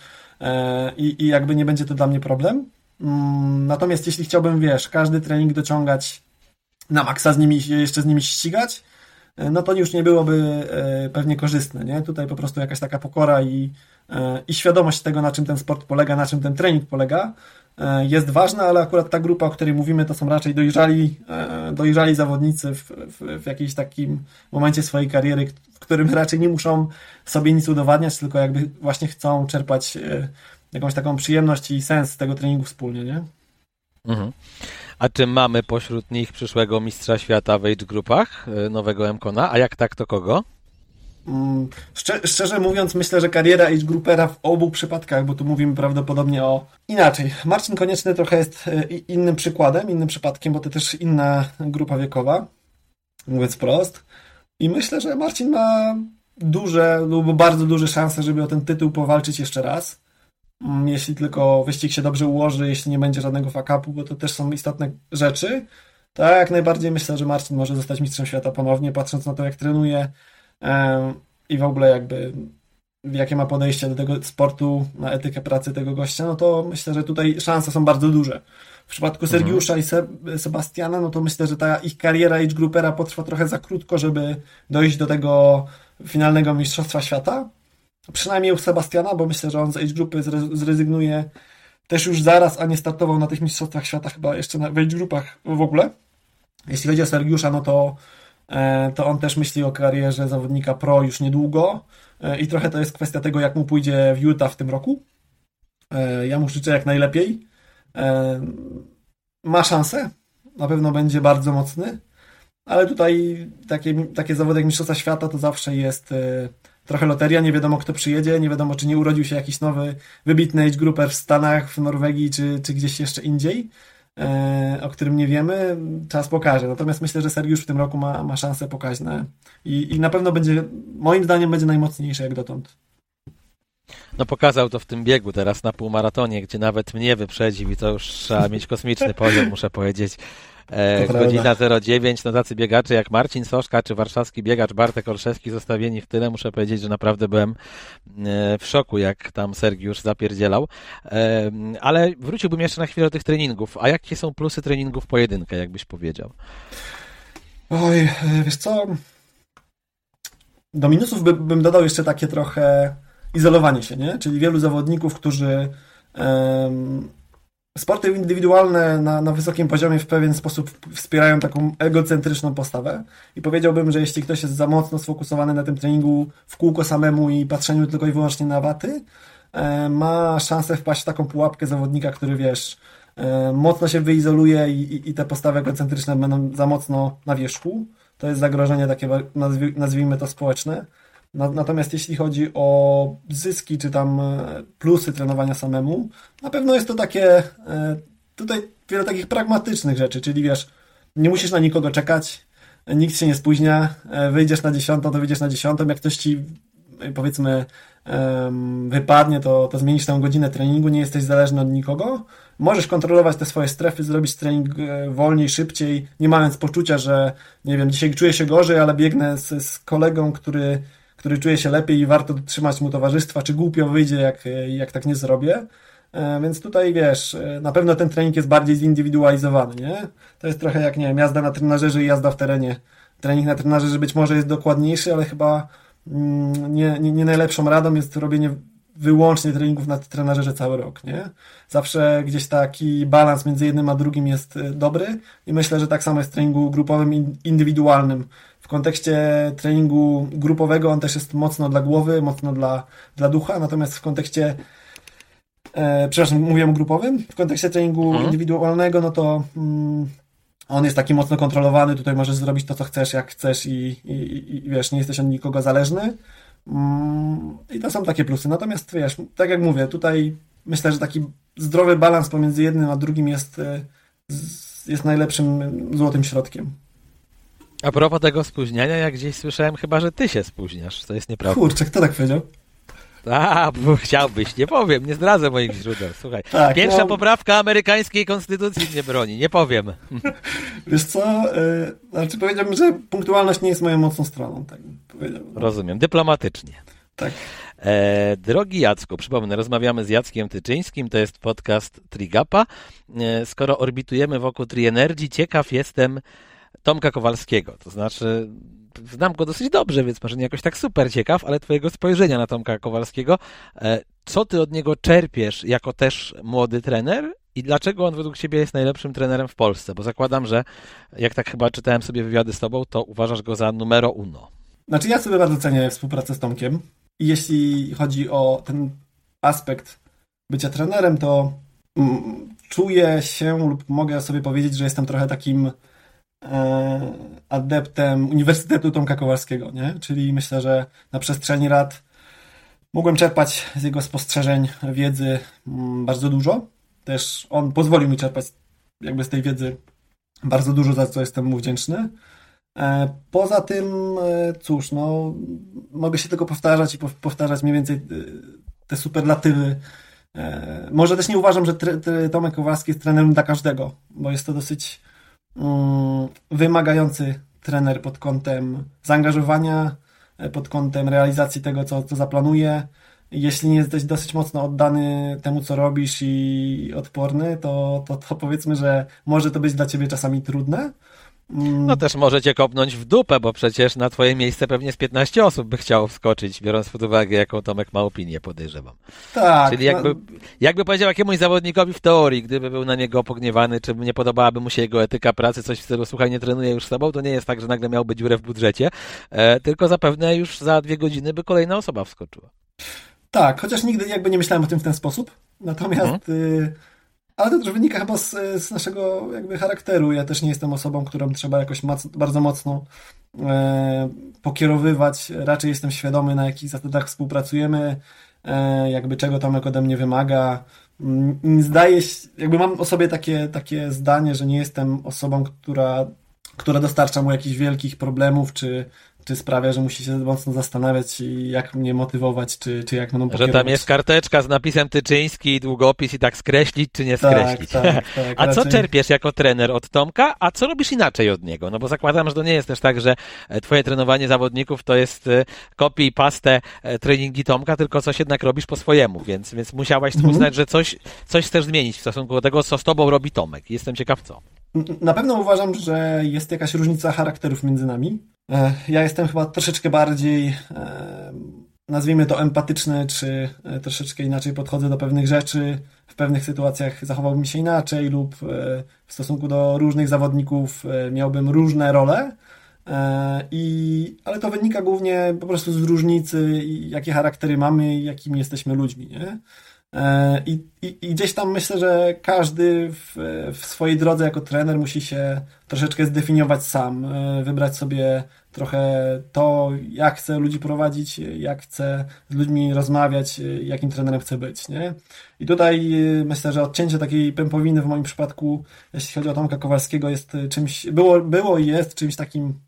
i, i jakby nie będzie to dla mnie problem. Mm, natomiast jeśli chciałbym, wiesz, każdy trening dociągać na maksa z nimi, jeszcze z nimi ścigać, e, no to już nie byłoby e, pewnie korzystne, nie? Tutaj po prostu jakaś taka pokora i, e, i świadomość tego, na czym ten sport polega, na czym ten trening polega, jest ważna, ale akurat ta grupa, o której mówimy, to są raczej dojrzali, dojrzali zawodnicy w, w, w jakimś takim momencie swojej kariery, w którym raczej nie muszą sobie nic udowadniać, tylko jakby właśnie chcą czerpać jakąś taką przyjemność i sens z tego treningu wspólnie, nie? Mhm. A czy mamy pośród nich przyszłego mistrza świata w age grupach, e, nowego Mkona? A jak tak, to kogo? Mm, szczerze mówiąc, myślę, że kariera age groupera w obu przypadkach, bo tu mówimy prawdopodobnie o inaczej. Marcin Konieczny trochę jest e, innym przykładem, innym przypadkiem, bo to też inna grupa wiekowa, mówiąc prost. I myślę, że Marcin ma duże lub bardzo duże szanse, żeby o ten tytuł powalczyć jeszcze raz. Mm, jeśli tylko wyścig się dobrze ułoży, jeśli nie będzie żadnego fakapu, bo to też są istotne rzeczy, tak jak najbardziej myślę, że Marcin może zostać mistrzem świata ponownie, patrząc na to, jak trenuje i w ogóle jakby jakie ma podejście do tego sportu, na etykę pracy tego gościa, no to myślę, że tutaj szanse są bardzo duże. W przypadku mhm. Sergiusza mhm. i Sebastiana, no to myślę, że ta ich kariera age groupera potrwa trochę za krótko, żeby dojść do tego finalnego mistrzostwa świata. Przynajmniej u Sebastiana, bo myślę, że on z age grupy zrezygnuje też już zaraz, a nie startował na tych mistrzostwach świata chyba jeszcze na, w age grupach w ogóle. Jeśli chodzi o Sergiusza, no to, e, to on też myśli o karierze zawodnika pro już niedługo e, i trochę to jest kwestia tego, jak mu pójdzie w Utah w tym roku. E, ja mu życzę jak najlepiej. Ma szansę, na pewno będzie bardzo mocny, ale tutaj takie, takie zawody jak Mistrzostwa Świata to zawsze jest trochę loteria, nie wiadomo kto przyjedzie, nie wiadomo czy nie urodził się jakiś nowy, wybitny age grouper w Stanach, w Norwegii czy, czy gdzieś jeszcze indziej, e, o którym nie wiemy, czas pokaże. Natomiast myślę, że Sergiusz w tym roku ma, ma szanse pokaźne i, i na pewno będzie, moim zdaniem będzie najmocniejszy jak dotąd. No pokazał to w tym biegu teraz na półmaratonie, gdzie nawet mnie wyprzedził i to już trzeba mieć kosmiczny poziom, muszę powiedzieć. E, godzina 09, no tacy biegacze jak Marcin Soszka czy warszawski biegacz Bartek Olszewski zostawieni w tyle. Muszę powiedzieć, że naprawdę byłem e, w szoku, jak tam Sergiusz zapierdzielał. E, ale wróciłbym jeszcze na chwilę do tych treningów. A jakie są plusy treningów pojedynkę, jakbyś powiedział? Oj, e, wiesz co? Do minusów by, bym dodał jeszcze takie trochę izolowanie się, nie? Czyli wielu zawodników, którzy um, sporty indywidualne na, na wysokim poziomie w pewien sposób wspierają taką egocentryczną postawę i powiedziałbym, że jeśli ktoś jest za mocno sfokusowany na tym treningu w kółko samemu i patrzeniu tylko i wyłącznie na waty, e, ma szansę wpaść w taką pułapkę zawodnika, który wiesz, e, mocno się wyizoluje i, i, i te postawy egocentryczne będą za mocno na wierzchu. To jest zagrożenie takie, nazwijmy to społeczne. Natomiast jeśli chodzi o zyski, czy tam e, plusy trenowania samemu, na pewno jest to takie, e, tutaj wiele takich pragmatycznych rzeczy, czyli wiesz, nie musisz na nikogo czekać, nikt się nie spóźnia, e, wyjdziesz na dziesiątą, to wyjdziesz na dziesiątą, jak ktoś ci powiedzmy wypadnie, to, to zmienisz tę godzinę treningu, nie jesteś zależny od nikogo. Możesz kontrolować te swoje strefy, zrobić trening wolniej, szybciej, nie mając poczucia, że nie wiem, dzisiaj czuję się gorzej, ale biegnę z, z kolegą, który który czuje się lepiej i warto trzymać mu towarzystwa, czy głupio wyjdzie, jak, jak tak nie zrobię. E, więc tutaj wiesz, e, na pewno ten trening jest bardziej zindywidualizowany, nie? To jest trochę jak, nie wiem, jazda na trenażerze i jazda w terenie. Trening na trenażerze być może jest dokładniejszy, ale chyba mm, nie, nie, nie najlepszą radą jest robienie wyłącznie treningów na trenażerze cały rok, nie? Zawsze gdzieś taki balans między jednym a drugim jest e, dobry i myślę, że tak samo jest w treningu grupowym, indywidualnym kontekście treningu grupowego on też jest mocno dla głowy, mocno dla, dla ducha, natomiast w kontekście e, przepraszam, mówiłem grupowym, w kontekście treningu mhm. indywidualnego, no to mm, on jest taki mocno kontrolowany, tutaj możesz zrobić to, co chcesz, jak chcesz i, i, i wiesz, nie jesteś od nikogo zależny. Mm, I to są takie plusy. Natomiast wiesz, tak jak mówię, tutaj myślę, że taki zdrowy balans pomiędzy jednym a drugim jest, e, jest najlepszym złotym środkiem. A propos tego spóźniania, jak gdzieś słyszałem, chyba, że ty się spóźniasz. To jest nieprawda. Kurczę, kto tak powiedział? A, bo chciałbyś, nie powiem, nie zdradzę moich źródeł. Słuchaj, tak, pierwsza no... poprawka amerykańskiej konstytucji nie broni, nie powiem. Wiesz co, yy, znaczy powiedziałbym, że punktualność nie jest moją mocną stroną, tak powiedziałbym. Rozumiem, dyplomatycznie. Tak. E, drogi Jacku, przypomnę, rozmawiamy z Jackiem Tyczyńskim, to jest podcast Trigapa. E, skoro orbitujemy wokół Trienergy, ciekaw jestem, Tomka Kowalskiego. To znaczy, znam go dosyć dobrze, więc może nie jakoś tak super ciekaw, ale twojego spojrzenia na Tomka Kowalskiego. E, co ty od niego czerpiesz jako też młody trener i dlaczego on według ciebie jest najlepszym trenerem w Polsce? Bo zakładam, że jak tak chyba czytałem sobie wywiady z tobą, to uważasz go za numero uno. Znaczy ja sobie bardzo cenię współpracę z Tomkiem i jeśli chodzi o ten aspekt bycia trenerem, to mm, czuję się lub mogę sobie powiedzieć, że jestem trochę takim adeptem Uniwersytetu Tomka Kowalskiego, nie? Czyli myślę, że na przestrzeni lat mogłem czerpać z jego spostrzeżeń wiedzy mm, bardzo dużo. Też on pozwolił mi czerpać jakby z tej wiedzy bardzo dużo, za co jestem mu wdzięczny. E, poza tym, e, cóż, no, mogę się tylko powtarzać i powtarzać mniej więcej te superlatywy. Może też nie uważam, że Tomek Kowalski jest trenerem dla każdego, bo jest to dosyć wymagający trener pod kątem zaangażowania, e, pod kątem realizacji tego, co, co zaplanuje. Jeśli nie jesteś dosyć mocno oddany temu, co robisz i odporny, to, to, to powiedzmy, że może to być dla ciebie czasami trudne. Mm. No też możecie kopnąć w dupę, bo przecież na twoje miejsce pewnie z 15 osób by chciało wskoczyć, biorąc pod uwagę, jaką Tomek ma opinię, podejrzewam. Tak. Czyli jakby, no... jakby powiedział jakiemuś zawodnikowi w teorii, gdyby był na niego pogniewany, czy nie podobałaby mu się jego etyka pracy, coś w stylu, słuchaj, nie trenuję już z tobą, to nie jest tak, że nagle miałby dziurę w budżecie, e, tylko zapewne już za dwie godziny by kolejna osoba wskoczyła. Tak, chociaż nigdy jakby nie myślałem o tym w ten sposób. Natomiast... Hmm. Y ale to też wynika chyba z, z, naszego jakby charakteru. Ja też nie jestem osobą, którą trzeba jakoś bardzo mocno e, pokierowywać. Raczej jestem świadomy, na jakich zasadach współpracujemy, e, jakby czego Tomek ode mnie wymaga. Mm, zdaje się, jakby mam o sobie takie, takie zdanie, że nie jestem osobą, która, która dostarcza mu jakichś wielkich problemów, czy, czy sprawia, że musi się mocno zastanawiać, jak mnie motywować, czy, czy jak będą Że tam jest karteczka z napisem Tyczyński, długopis i tak skreślić, czy nie tak, skreślić. Tak, tak, tak, a raczej... co czerpiesz jako trener od Tomka, a co robisz inaczej od niego? No bo zakładam, że to nie jest też tak, że e, twoje trenowanie zawodników to jest e, kopii i pastę e, treningi Tomka, tylko coś jednak robisz po swojemu, więc, więc musiałaś mhm. uznać, że coś, coś chcesz zmienić w stosunku do tego, co z tobą robi Tomek. Jestem ciekaw co. Na pewno uważam, że jest jakaś różnica charakterów między nami. E, ja jestem chyba troszeczkę bardziej e, nazwijmy to empatyczny, czy e, troszeczkę inaczej podchodzę do pewnych rzeczy, w pewnych sytuacjach zachowałbym się inaczej lub w stosunku do różnych zawodników miałbym różne role. I, ale to wynika głównie po prostu z różnicy, jakie charaktery mamy i jakimi jesteśmy ludźmi. Nie? E, I, i, I, gdzieś tam myślę, że każdy w, w, swojej drodze jako trener musi się troszeczkę zdefiniować sam, e, wybrać sobie trochę to, jak chce ludzi prowadzić, jak chce z ludźmi rozmawiać, jakim trenerem chce być. Nie? I tutaj e, myślę, że odcięcie takiej pępowiny w moim przypadku, jeśli chodzi o Tomka Kowalskiego, jest czymś, było, było i jest czymś takim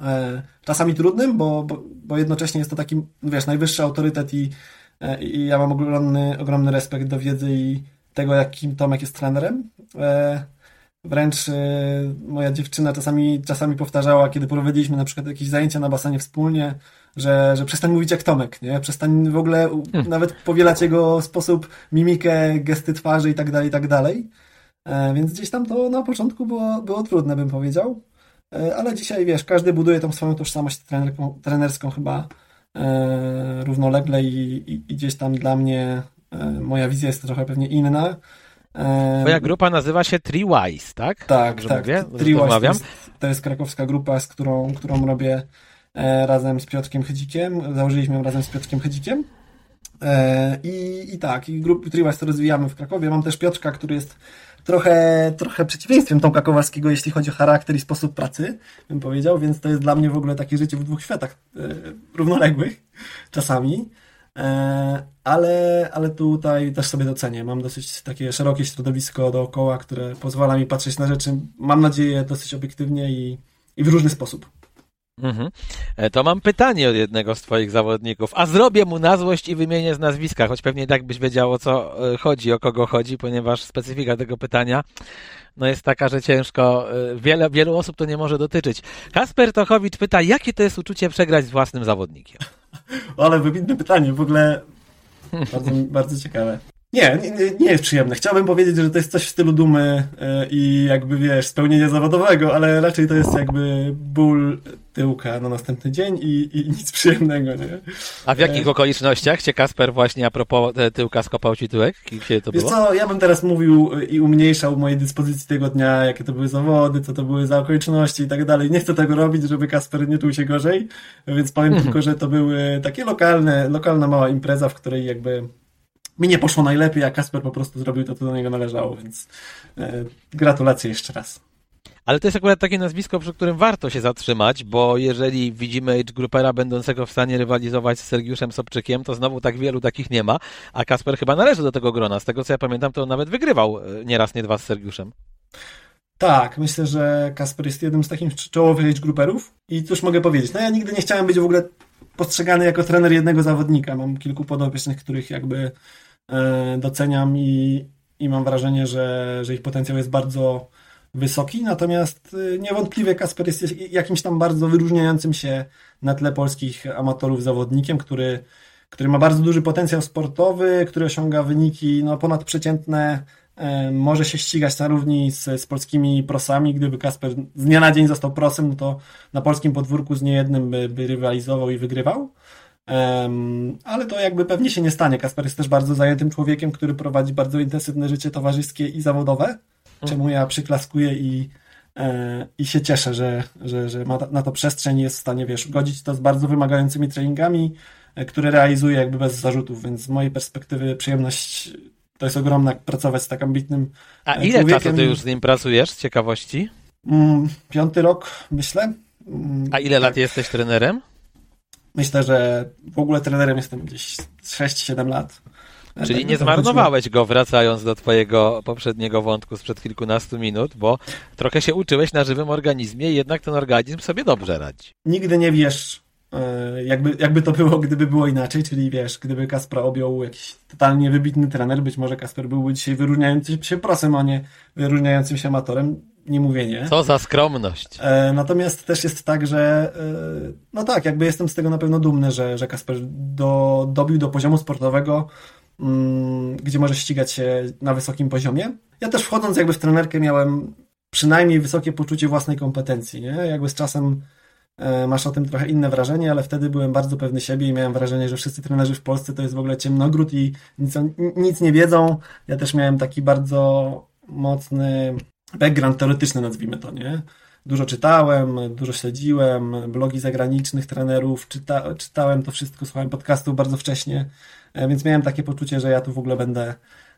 e, czasami trudnym, bo, bo, bo jednocześnie jest to taki, wiesz, najwyższy autorytet i E, i ja mam ogromny, ogromny respekt do wiedzy i tego, jakim Tomek jest trenerem. E, wręcz e, moja dziewczyna czasami, czasami powtarzała, kiedy prowadziliśmy na przykład jakieś zajęcia na basenie wspólnie, że, że przestań mówić jak Tomek, nie? Przestań w ogóle hmm. nawet powielać jego sposób, mimikę, gesty twarzy i tak dalej, i tak dalej. Więc gdzieś tam to na początku było, było trudne, bym powiedział. Ale dzisiaj, wiesz, każdy buduje tą swoją tożsamość trenerską chyba E, równolegle i, i, i gdzieś tam dla mnie e, moja wizja jest trochę pewnie inna. E, Twoja grupa nazywa się Treewise, tak? Tak, Dobrze tak. Treewise to jest, to jest krakowska grupa, z którą, którą robię razem z Piotrkiem Chydzikiem. Założyliśmy ją razem z Piotrkiem Chydzikiem. I, i tak, i grupy Treewise to rozwijamy w Krakowie. Mam też Piotrka, który jest trochę, trochę przeciwieństwem Tomka Kowalskiego, jeśli chodzi o charakter i sposób pracy, bym powiedział, więc to jest dla mnie w ogóle takie życie w dwóch światach e, równoległych czasami. E, ale, ale tutaj też sobie docenię. Mam dosyć takie szerokie środowisko dookoła, które pozwala mi patrzeć na rzeczy, mam nadzieję, dosyć obiektywnie i, i w różny sposób. Mhm. E, to mam pytanie od jednego z Twoich zawodników, a zrobię mu na złość i wymienię z nazwiska, choć pewnie tak byś wiedział o co e, chodzi, o kogo chodzi, ponieważ specyfika tego pytania no jest taka, że ciężko, e, wiele, wielu osób to nie może dotyczyć. Kasper Tochowicz pyta, jakie to jest uczucie przegrać z własnym zawodnikiem? Ale wybitne pytanie, w ogóle bardzo, bardzo ciekawe. Nie, nie, nie, jest przyjemne. Chciałbym powiedzieć, że to jest coś w stylu dumy i jakby wiesz, spełnienia zawodowego, ale raczej to jest jakby ból tyłka na następny dzień i, i nic przyjemnego, nie? A w jakich e... okolicznościach cię Kasper właśnie a propos e, tyłka skopał ci tyłek? Kiedy to Wiesz było? co, ja bym teraz mówił i umniejszał mojej dyspozycji tego dnia, jakie to były zawody, co to były za okoliczności i tak dalej. Nie chcę tego robić, żeby Kasper nie czuł się gorzej, więc powiem mhm. tylko, że to były takie lokalne, lokalna mała impreza, w której jakby mi nie poszło najlepiej, a Kasper po prostu zrobił to, co do niego należało, więc e, gratulacje jeszcze raz. Ale to jest akurat takie nazwisko, przy którym warto się zatrzymać, bo jeżeli widzimy Age Groupera będącego w stanie rywalizować z Sergiuszem Sobczykiem, to znowu tak wielu takich nie ma, a Kasper chyba należy do tego grona. Z tego co ja pamiętam, to nawet wygrywał e, nie raz, nie dwa z Sergiuszem. Tak, myślę, że Kasper jest jednym z takich czołowych age grouperów i cóż mogę powiedzieć. No ja nigdy nie chciałem być w ogóle postrzegany jako trener jednego zawodnika. Mam kilku podopiecznych, których jakby E, doceniam i, i mam wrażenie, że, że ich potencjał jest bardzo wysoki, natomiast e, niewątpliwie Kasper jest jakimś tam bardzo wyróżniającym się na tle polskich amatorów zawodnikiem, który, który ma bardzo duży potencjał sportowy, który osiąga wyniki no, ponadprzeciętne, e, może się ścigać na równi z, z polskimi prosami. Gdyby Kasper z dnia na dzień został prosem, no to na polskim podwórku z niejednym by, by rywalizował i wygrywał. Um, ale to jakby pewnie się nie stanie. Kasper jest też bardzo zajętym człowiekiem, który prowadzi bardzo intensywne życie towarzyskie i zawodowe. Czemu ja przyklaskuję i, e, i się cieszę, że, że, że ma na to przestrzeń i jest w stanie, wiesz, godzić to z bardzo wymagającymi treningami, e, które realizuje jakby bez zarzutów, więc z mojej perspektywy przyjemność to jest ogromna pracować z tak ambitnym A e, ile człowiekiem. czasu ty już z nim pracujesz, z ciekawości? Mm, piąty rok, myślę. Mm, A ile tak. lat jesteś trenerem? Myślę, że w ogóle trenerem jestem gdzieś 6-7 lat. Czyli nie zmarnowałeś go wracając do twojego poprzedniego wątku sprzed kilkunastu minut, bo trochę się uczyłeś na żywym organizmie i jednak ten organizm sobie dobrze radzi. Nigdy nie wiesz, e, jakby, jakby to było, gdyby było inaczej, czyli wiesz, gdyby Kaspra objął jakiś totalnie wybitny trener, być może Kasper byłby dzisiaj wyróżniającym się prosem, a nie wyróżniającym się amatorem nie mówię nie. Co za skromność. E, natomiast też jest tak, że e, no tak, jakby jestem z tego na pewno dumny, że, że Kasper do, dobił do poziomu sportowego, gdzie może ścigać się na wysokim poziomie. Ja też wchodząc jakby w trenerkę miałem przynajmniej wysokie poczucie własnej kompetencji, nie? Jakby z czasem e, masz o tym trochę inne wrażenie, ale wtedy byłem bardzo pewny siebie i miałem wrażenie, że wszyscy trenerzy w Polsce to jest w ogóle ciemnogród i nic, nic nie wiedzą. Ja też miałem taki bardzo mocny background teoretyczny, nazwijmy to, nie? Dużo czytałem, dużo śledziłem, blogi zagranicznych trenerów, czyta, czytałem to wszystko, słuchałem podcastów bardzo wcześnie, e, więc miałem takie poczucie, że ja tu w ogóle będę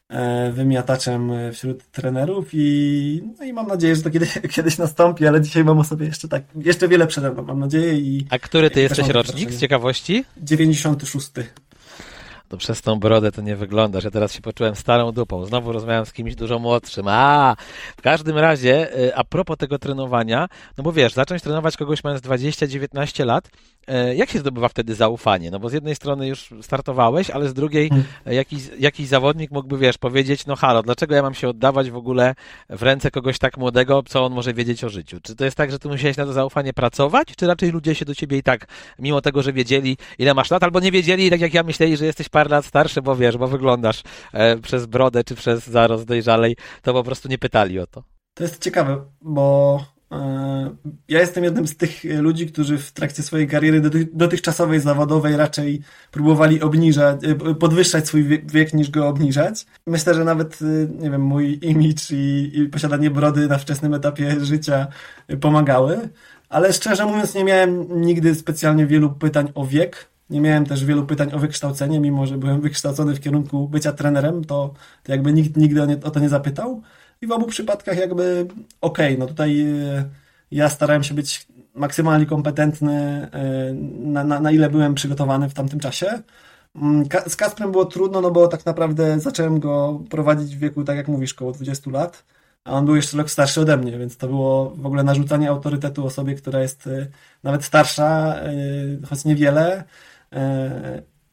e, wymiataczem wśród trenerów i, no i mam nadzieję, że to kiedyś, kiedyś nastąpi, ale dzisiaj mam o sobie jeszcze tak, jeszcze wiele przede mną, mam nadzieję. I, A który ty jesteś rocznik z ciekawości? 96 to przez tą brodę to nie wyglądasz. Ja teraz się poczułem starą dupą. Znowu rozmawiam z kimś dużo młodszym. A, w każdym razie, y, a propos tego trenowania, no bo wiesz, zacząć trenować kogoś mając 20-19 lat, y, jak się zdobywa wtedy zaufanie? No bo z jednej strony już startowałeś, ale z drugiej hmm. jakiś, jakiś zawodnik mógłby, wiesz, powiedzieć, no halo, dlaczego ja mam się oddawać w ogóle w ręce kogoś tak młodego, co on może wiedzieć o życiu? Czy to jest tak, że ty musiałeś na to zaufanie pracować, czy raczej ludzie się do ciebie i tak, mimo tego, że wiedzieli, ile masz lat, albo nie wiedzieli, tak jak ja myśleli, że jesteś parę lat starszy, bo wiesz, bo wyglądasz e, przez brodę czy przez zarost dojrzalej, to po prostu nie pytali o to. To jest ciekawe, bo e, ja jestem jednym z tych ludzi, którzy w trakcie swojej kariery dotychczasowej, zawodowej raczej próbowali obniżać, e, podwyższać swój wiek niż go obniżać. Myślę, że nawet, nie wiem, mój imidż i, i posiadanie brody na wczesnym etapie życia pomagały. Ale szczerze mówiąc, nie miałem nigdy specjalnie wielu pytań o wiek. Nie miałem też wielu pytań o wykształcenie, mimo że byłem wykształcony w kierunku bycia trenerem, to, to jakby nikt nigdy o, nie, o to nie zapytał. I w obu przypadkach jakby okej, okay, no tutaj e, ja starałem się być maksymalnie kompetentny, e, na, na, na ile byłem przygotowany w tamtym czasie. Mm, z Kasprem było trudno, no bo tak naprawdę zacząłem go prowadzić w wieku, tak jak mówisz, około 20 lat, a on był jeszcze rok starszy ode mnie, więc to było w ogóle narzucanie autorytetu osobie, która jest e, nawet starsza, choć niewiele,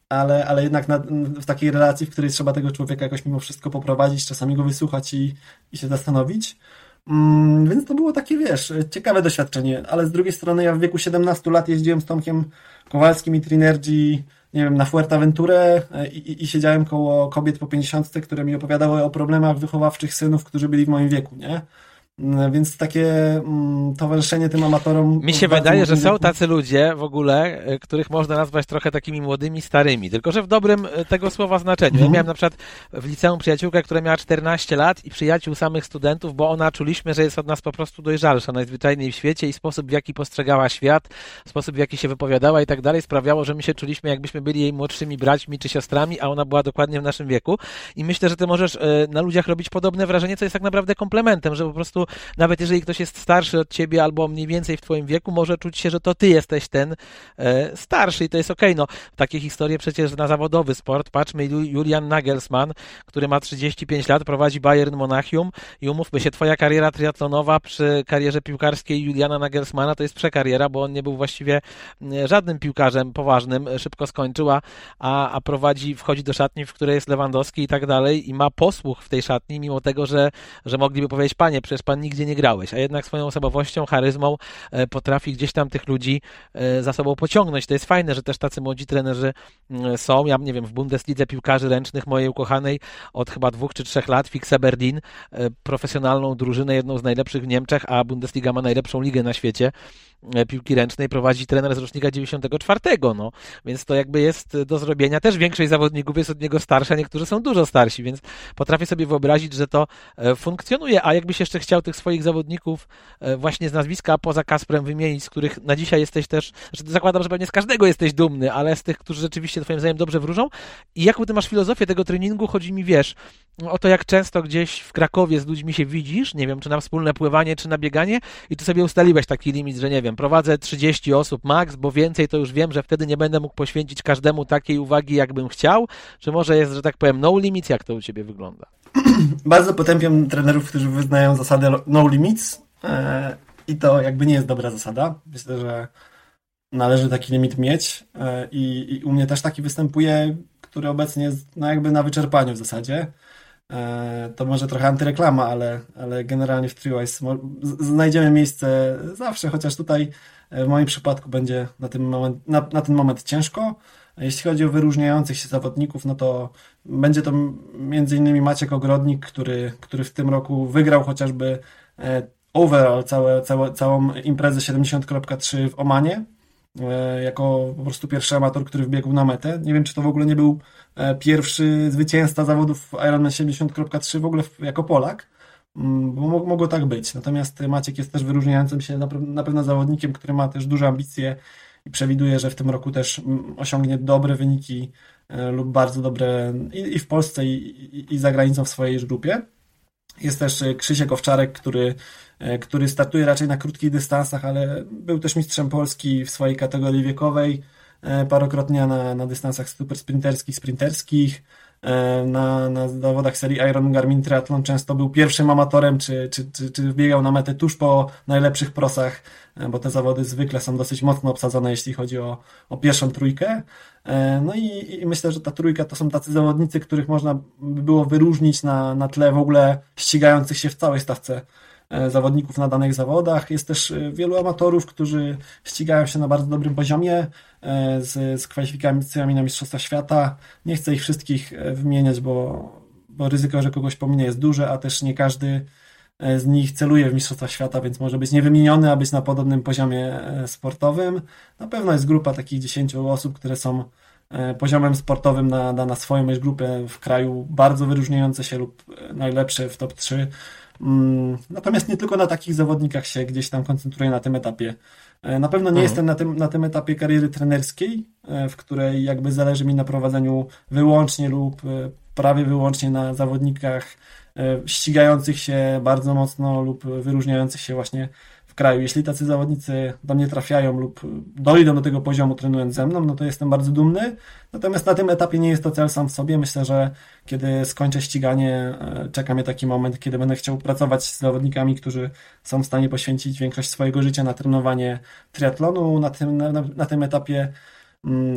ale, ale jednak na, w takiej relacji, w której trzeba tego człowieka jakoś mimo wszystko poprowadzić, czasami go wysłuchać i, i się zastanowić. Mm, więc to było takie, wiesz, ciekawe doświadczenie, ale z drugiej strony ja w wieku 17 lat jeździłem z Tomkiem Kowalskim i Trinergy, nie wiem, na Fuerteventurę e, i, i, i siedziałem koło kobiet po 50, które mi opowiadały o problemach wychowawczych synów, którzy byli w moim wieku, nie? Mm, więc takie mm, towarzyszenie tym amatorom. Mi się wydaje, że są tacy ludzie w ogóle, e, których można nazwać trochę takimi młodymi starymi, tylko że w dobrym e, tego słowa znaczeniu. Ja mhm. miałem na przykład w liceum przyjaciółkę, która miała 14 lat i przyjaciół samych studentów, bo ona czuliśmy, że jest od nas po prostu dojrzalsza najzwyczajniej w świecie i sposób, w jaki postrzegała świat, sposób, w jaki się wypowiadała i tak dalej, sprawiało, że my się czuliśmy, jakbyśmy byli jej młodszymi braćmi czy siostrami, a ona była dokładnie w naszym wieku. I myślę, że ty możesz e, na ludziach robić podobne wrażenie, co jest tak naprawdę komplementem, że po prostu nawet jeżeli ktoś jest starszy od ciebie albo mniej więcej w twoim wieku, może czuć się, że to ty jesteś ten e, starszy i to jest okej. Okay. No, takie historie przecież na zawodowy sport. Patrzmy, Julian Nagelsmann, który ma 35 lat, prowadzi Bayern Monachium i umówmy się, twoja kariera triatlonowa przy karierze piłkarskiej Juliana Nagelsmana to jest przekariera, bo on nie był właściwie żadnym piłkarzem poważnym, e, szybko skończyła, a, a prowadzi, wchodzi do szatni, w której jest Lewandowski i tak dalej i ma posłuch w tej szatni, mimo tego, że, że mogliby powiedzieć, panie, przecież pan nigdzie nie grałeś, a jednak swoją osobowością, charyzmą e, potrafi gdzieś tam tych ludzi e, za sobą pociągnąć. To jest fajne, że też tacy młodzi trenerzy mm, są. Ja nie wiem, w Bundeslidze piłkarzy ręcznych mojej ukochanej od chyba dwóch czy trzech lat Fixe Berlin, e, profesjonalną drużynę, jedną z najlepszych w Niemczech, a Bundesliga ma najlepszą ligę na świecie piłki ręcznej prowadzi trener z rocznika 94, no, więc to jakby jest do zrobienia. Też większość zawodników jest od niego starsza, niektórzy są dużo starsi, więc potrafię sobie wyobrazić, że to funkcjonuje, a jakbyś jeszcze chciał tych swoich zawodników e, właśnie z nazwiska poza Kasprem wymienić, z których na dzisiaj jesteś też, że zakładam, że pewnie z każdego jesteś dumny, ale z tych, którzy rzeczywiście twoim zdaniem dobrze wróżą. I jaką ty masz filozofię tego treningu? Chodzi mi, wiesz, o to, jak często gdzieś w Krakowie z ludźmi się widzisz, nie wiem, czy na wspólne pływanie, czy na bieganie i ty sobie ustaliłeś taki limit, że nie wiem, prowadzę 30 osób max, bo więcej to już wiem, że wtedy nie będę mógł poświęcić każdemu takiej uwagi, jakbym chciał, czy może jest, że tak powiem, no limit, jak to u ciebie wygląda? Bardzo potępiam trenerów, którzy wyznają zasadę no limits e, i to jakby nie jest dobra zasada. Myślę, że należy taki limit mieć e, i, i u mnie też taki występuje, który obecnie jest no jakby na wyczerpaniu w zasadzie. E, to może trochę antyreklama, ale, ale generalnie w TreeWise znajdziemy miejsce zawsze, chociaż tutaj w moim przypadku będzie na ten moment, na, na ten moment ciężko. Jeśli chodzi o wyróżniających się zawodników, no to będzie to innymi Maciek Ogrodnik, który, który w tym roku wygrał chociażby e, overall całe, całe, całą imprezę 70.3 w Omanie, e, jako po prostu pierwszy amator, który wbiegł na metę. Nie wiem, czy to w ogóle nie był e, pierwszy zwycięzca zawodów Ironman 70.3 w ogóle jako Polak, mm, bo mogło tak być. Natomiast Maciek jest też wyróżniającym się na pewno zawodnikiem, który ma też duże ambicje i przewiduje, że w tym roku też osiągnie dobre wyniki e, lub bardzo dobre i, w Polsce, i, za granicą w swojej grupie. Jest też Krzysiek Owczarek, który E, który startuje raczej na krótkich dystansach, ale był też mistrzem Polski w swojej kategorii wiekowej, e, parokrotnie na, na dystansach super sprinterskich, sprinterskich, e, na, na zawodach serii Iron Garmin Triathlon często był pierwszym amatorem, czy, czy, czy, czy biegał na metę tuż po najlepszych prosach, bo te zawody zwykle są dosyć mocno obsadzone, jeśli chodzi o, o pierwszą trójkę. No i, i myślę, że ta trójka to są tacy zawodnicy, których można by było wyróżnić na, na tle w ogóle ścigających się w całej stawce E, zawodników na danych zawodach. Jest też e, wielu amatorów, którzy ścigają się na bardzo dobrym poziomie e, z, z kwalifikacjami na Mistrzostwa Świata. Nie chcę ich wszystkich wymieniać, bo, bo ryzyko, że kogoś pominie jest duże, a też nie każdy z nich celuje w Mistrzostwa Świata, więc może być niewymieniony, a być na podobnym poziomie sportowym. Na pewno jest grupa takich 10 osób, które są poziomem sportowym na, na, swoją grupę w kraju bardzo wyróżniające się lub najlepsze w top 3 Mm, natomiast nie tylko na takich zawodnikach się gdzieś tam koncentruję na tym etapie. E, na pewno nie mhm. jestem na tym, na tym etapie kariery trenerskiej, e, w której jakby zależy mi na prowadzeniu wyłącznie lub e, prawie wyłącznie na zawodnikach ścigających się bardzo mocno lub wyróżniających się właśnie kraju. Jeśli tacy zawodnicy do mnie trafiają lub dojdą do tego poziomu trenując ze mną, no to jestem bardzo dumny. Natomiast na tym etapie nie jest to cel sam w sobie. Myślę, że kiedy skończę ściganie, e, czeka mnie taki moment, kiedy będę chciał pracować z zawodnikami, którzy są w stanie poświęcić większość swojego życia na trenowanie triatlonu. Na tym, na, na tym etapie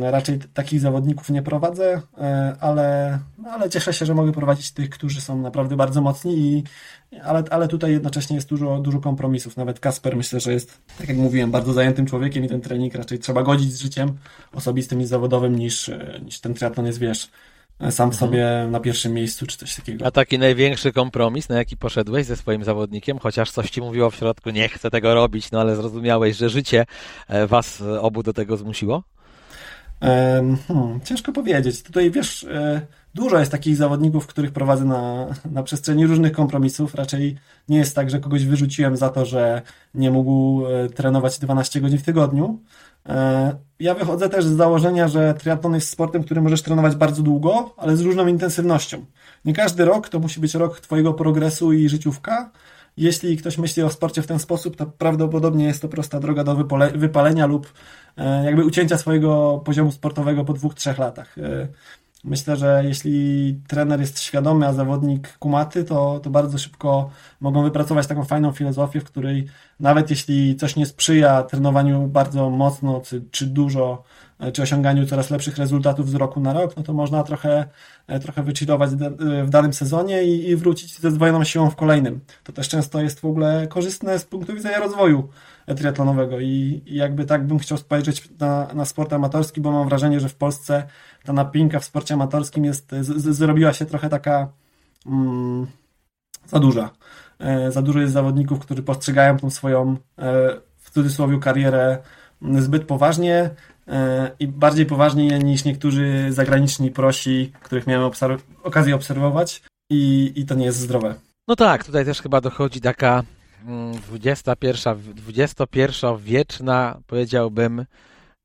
raczej takich zawodników nie prowadzę, e, ale, ale cieszę się, że mogę prowadzić tych, którzy są naprawdę bardzo mocni, i, ale, ale tutaj jednocześnie jest dużo, dużo kompromisów. Nawet Kasper myślę, że jest, tak jak mówiłem, bardzo zajętym człowiekiem i ten trening raczej trzeba godzić z życiem osobistym i zawodowym niż, e, niż ten triatlon jest, wiesz, e, sam mhm. sobie na pierwszym miejscu, czy coś takiego. A taki największy kompromis, na jaki poszedłeś ze swoim zawodnikiem, chociaż coś ci mówiło w środku, nie chcę tego robić, no ale zrozumiałeś, że życie was obu do tego zmusiło? Hmm, ciężko powiedzieć. Tutaj wiesz, e, dużo jest takich zawodników, których prowadzę na, na przestrzeni różnych kompromisów. Raczej nie jest tak, że kogoś wyrzuciłem za to, że nie mógł e, trenować 12 godzin w tygodniu. E, ja wychodzę też z założenia, że triatlon jest sportem, który możesz trenować bardzo długo, ale z różną intensywnością. Nie każdy rok to musi być rok Twojego progresu i życiówka. Jeśli ktoś myśli o sporcie w ten sposób, to prawdopodobnie jest to prosta droga do wypalenia lub jakby ucięcia swojego poziomu sportowego po dwóch, trzech latach. E, myślę, że jeśli trener jest świadomy, a zawodnik kumaty, to, to bardzo szybko mogą wypracować taką fajną filozofię, w której nawet jeśli coś nie sprzyja trenowaniu bardzo mocno czy, czy dużo, e, czy osiąganiu coraz lepszych rezultatów z roku na rok, no to można trochę, trochę wychillować w danym sezonie i, i wrócić ze zdwojoną siłą w kolejnym. To też często jest w ogóle korzystne z punktu widzenia rozwoju triatlonowego i, i jakby tak bym chciał spojrzeć na, na sport amatorski, bo mam wrażenie, że w Polsce ta napinka w sporcie amatorskim jest, z, zrobiła się trochę taka mm, za duża. E, za dużo jest zawodników, którzy postrzegają tą swoją e, w cudzysłowie karierę zbyt poważnie e, i bardziej poważnie niż niektórzy zagraniczni prosi, których miałem obserw okazję obserwować i, i to nie jest zdrowe. No tak, tutaj też chyba dochodzi taka 21, 21 wieczna, powiedziałbym,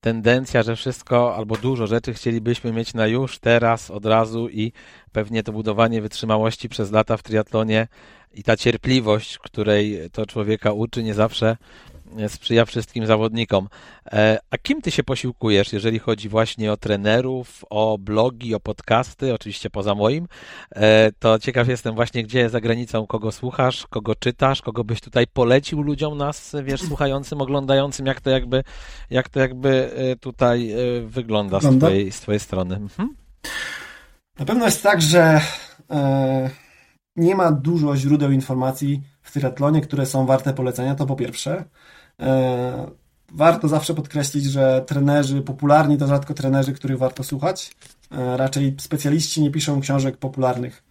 tendencja, że wszystko albo dużo rzeczy chcielibyśmy mieć na już, teraz, od razu i pewnie to budowanie wytrzymałości przez lata w triatlonie i ta cierpliwość, której to człowieka uczy, nie zawsze sprzyja wszystkim zawodnikom. E, a kim ty się posiłkujesz, jeżeli chodzi właśnie o trenerów, o blogi, o podcasty, oczywiście poza moim? E, to ciekaw jestem właśnie, gdzie za granicą, kogo słuchasz, kogo czytasz, kogo byś tutaj polecił ludziom nas, wiesz, słuchającym, oglądającym, jak to jakby, jak to jakby e, tutaj wygląda, z, twojej, z twojej strony. Mhm. Na pewno jest tak, że nie ma dużo źródeł informacji w triatlonie, które są warte polecenia, to po pierwsze. E, warto zawsze podkreślić, że trenerzy, popularni to rzadko trenerzy, których warto słuchać. E, raczej specjaliści nie piszą książek popularnych.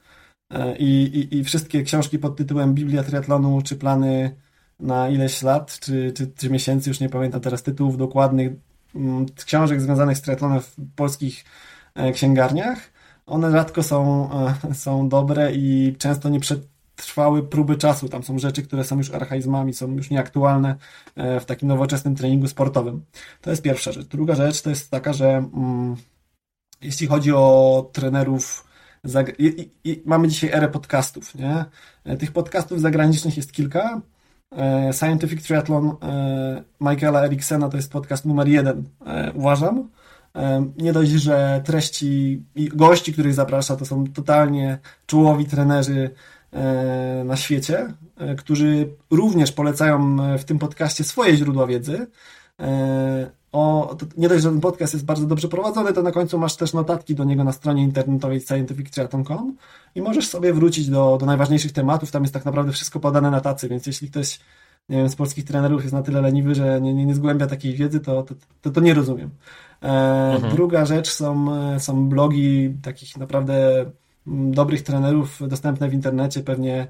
E, I, i, I wszystkie książki pod tytułem Biblia triatlonu czy plany na ileś lat, czy, czy, czy miesięcy, już nie pamiętam teraz tytułów dokładnych, mm, książek związanych z triatlonem w polskich księgarniach. One rzadko są, są dobre i często nie przetrwały próby czasu. Tam są rzeczy, które są już archaizmami, są już nieaktualne w takim nowoczesnym treningu sportowym. To jest pierwsza rzecz. Druga rzecz to jest taka, że mm, jeśli chodzi o trenerów i, i, mamy dzisiaj erę podcastów, nie? Tych podcastów zagranicznych jest kilka. E, Scientific Triathlon e, Michaela Eriksena to jest podcast numer jeden, e, uważam. Nie dość, że treści i gości, których zaprasza, to są totalnie czołowi trenerzy na świecie, którzy również polecają w tym podcaście swoje źródła wiedzy o, nie dość, że ten podcast jest bardzo dobrze prowadzony, to na końcu masz też notatki do niego na stronie internetowej scientifictriathlon.com i możesz sobie wrócić do, do najważniejszych tematów, tam jest tak naprawdę wszystko podane na tacy, więc jeśli ktoś nie wiem, z polskich trenerów jest na tyle leniwy, że nie, nie, nie zgłębia takiej wiedzy, to, to, to, to nie rozumiem. E, mhm. Druga rzecz są, są blogi takich naprawdę dobrych trenerów dostępne w internecie, pewnie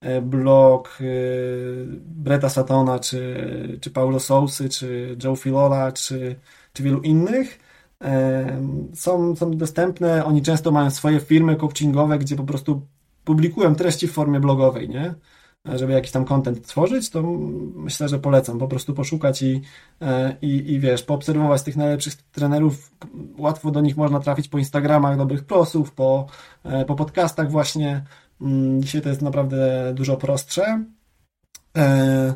E, blog e, Breta Satona, czy, czy Paulo Sousy, czy Joe Filola, czy, czy wielu innych e, są, są dostępne. Oni często mają swoje firmy coachingowe, gdzie po prostu publikują treści w formie blogowej, nie? Żeby jakiś tam content tworzyć, to myślę, że polecam po prostu poszukać i, i, i wiesz, poobserwować tych najlepszych trenerów. Łatwo do nich można trafić po Instagramach dobrych prosów, po, po podcastach właśnie. Mm, dzisiaj to jest naprawdę dużo prostsze. E,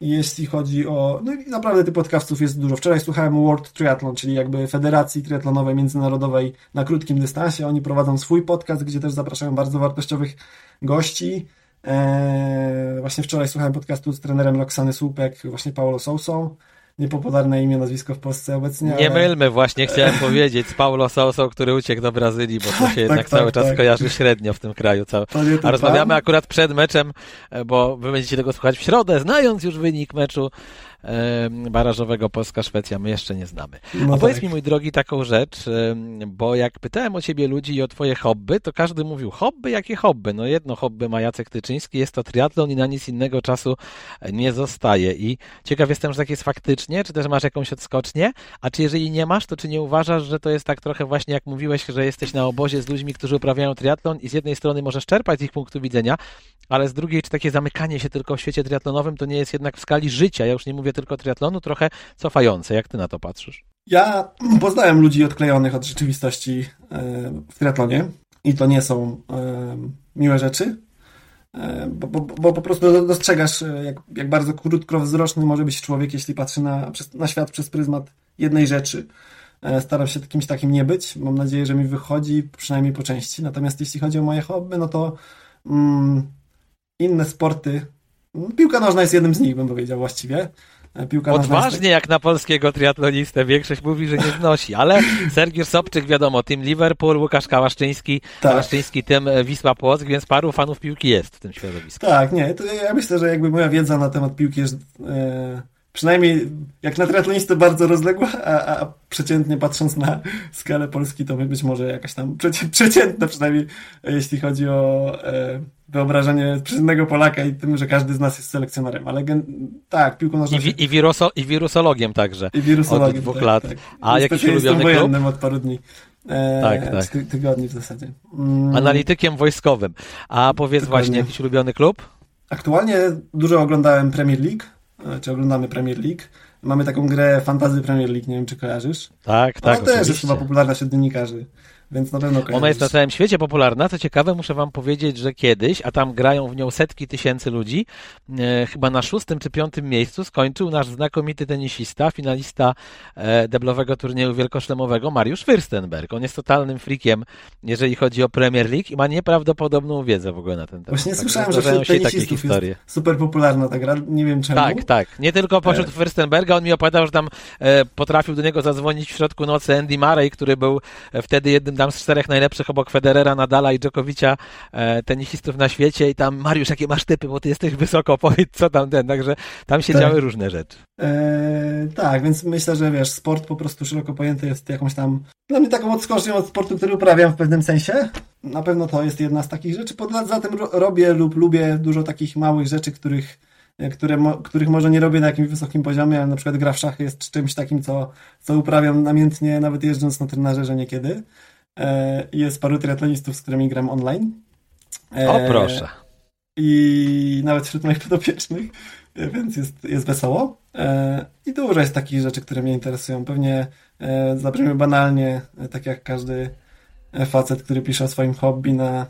jeśli chodzi o. No i naprawdę tych podcastów jest dużo. Wczoraj słuchałem World Triathlon, czyli jakby Federacji Triatlonowej Międzynarodowej na krótkim dystansie. Oni prowadzą swój podcast, gdzie też zapraszają bardzo wartościowych gości. Eee, właśnie wczoraj słuchałem podcastu z trenerem Roxany Słupek, właśnie Paulo Sousą niepopularne imię, nazwisko w Polsce obecnie. Nie ale... mylmy, właśnie chciałem powiedzieć, z Paulo Sousa, który uciekł do Brazylii, bo to się tak, jednak tak, cały czas tak. kojarzy średnio w tym kraju. Cały... A rozmawiamy akurat przed meczem, e, bo wy będziecie tego słuchać w środę, znając już wynik meczu barażowego Polska-Szwecja my jeszcze nie znamy. No A powiedz tak. mi, mój drogi, taką rzecz, bo jak pytałem o ciebie ludzi i o twoje hobby, to każdy mówił, hobby? Jakie hobby? No jedno hobby ma Jacek Tyczyński, jest to triatlon i na nic innego czasu nie zostaje. I ciekaw jestem, że tak jest faktycznie, czy też masz jakąś odskocznię, a czy jeżeli nie masz, to czy nie uważasz, że to jest tak trochę właśnie jak mówiłeś, że jesteś na obozie z ludźmi, którzy uprawiają triatlon i z jednej strony możesz czerpać z ich punktu widzenia, ale z drugiej, czy takie zamykanie się tylko w świecie triatlonowym to nie jest jednak w skali życia, ja już nie mówię tylko triatlonu, trochę cofające. Jak ty na to patrzysz? Ja poznałem ludzi odklejonych od rzeczywistości e, w triatlonie i to nie są e, miłe rzeczy, e, bo, bo, bo po prostu dostrzegasz, jak, jak bardzo krótkowzroczny może być człowiek, jeśli patrzy na, na świat przez pryzmat jednej rzeczy. Staram się kimś takim nie być. Mam nadzieję, że mi wychodzi, przynajmniej po części. Natomiast jeśli chodzi o moje hobby, no to mm, inne sporty. Piłka nożna jest jednym z nich, bym powiedział właściwie. Piłka Odważnie jak na polskiego triatlonistę. Większość mówi, że nie znosi, ale Sergiusz Sobczyk, wiadomo, tym Liverpool, Łukasz Kałaszczyński, tak. Kałaszczyński, tym Wisła Płock, więc paru fanów piłki jest w tym środowisku. Tak, nie, to ja myślę, że jakby moja wiedza na temat piłki jest e, przynajmniej jak na triatlonistę bardzo rozległa, a, a przeciętnie patrząc na skalę Polski, to być może jakaś tam przeciętna przynajmniej, jeśli chodzi o e, wyobrażenie przeciętnego Polaka i tym, że każdy z nas jest selekcjonerem, ale tak, piłką nożną... I, wi i, wiruso i wirusologiem także. I wirusologiem, od dwóch tak, lat. Tak. A jakiś ulubiony klub? od paru dni. E, tak, tak. Ty tygodni w zasadzie. Mm. Analitykiem wojskowym. A powiedz Dokładnie. właśnie, jakiś ulubiony klub? Aktualnie dużo oglądałem Premier League, e, czy oglądamy Premier League. Mamy taką grę Fantazy Premier League, nie wiem czy kojarzysz. Tak, tak. Ona też jest chyba popularna wśród dziennikarzy więc na pewno Ona jest na całym świecie popularna. Co ciekawe, muszę wam powiedzieć, że kiedyś, a tam grają w nią setki tysięcy ludzi, e, chyba na szóstym czy piątym miejscu skończył nasz znakomity tenisista, finalista e, deblowego turnieju wielkoszlemowego, Mariusz Fürstenberg. On jest totalnym freakiem, jeżeli chodzi o Premier League i ma nieprawdopodobną wiedzę w ogóle na ten temat. Właśnie tak, słyszałem, że wśród się takie historie. super popularna ta gra, nie wiem czemu. Tak, tak. Nie tylko pośród e... Fürstenberga, on mi opowiadał, że tam e, potrafił do niego zadzwonić w środku nocy Andy Murray, który był e, wtedy jednym tam z czterech najlepszych obok Federera, Nadala i Dżokowicza e, tenisistów na świecie i tam Mariusz, jakie masz typy, bo ty jesteś wysoko, powiedz co tam ten, także tam się tak. działy różne rzeczy. E, tak, więc myślę, że wiesz, sport po prostu szeroko pojęty jest jakąś tam dla mnie taką odskocznią od sportu, który uprawiam w pewnym sensie. Na pewno to jest jedna z takich rzeczy. Poza tym robię lub lubię dużo takich małych rzeczy, których które, których może nie robię na jakimś wysokim poziomie, ale na przykład gra w szachy jest czymś takim, co, co uprawiam namiętnie, nawet jeżdżąc na trenażerze niekiedy. Jest paru triatlonistów, z którymi gram online. O proszę. I nawet wśród moich podopiecznych, więc jest, jest wesoło. I dużo jest takich rzeczy, które mnie interesują. Pewnie zabrzmi banalnie, tak jak każdy facet, który pisze o swoim hobby na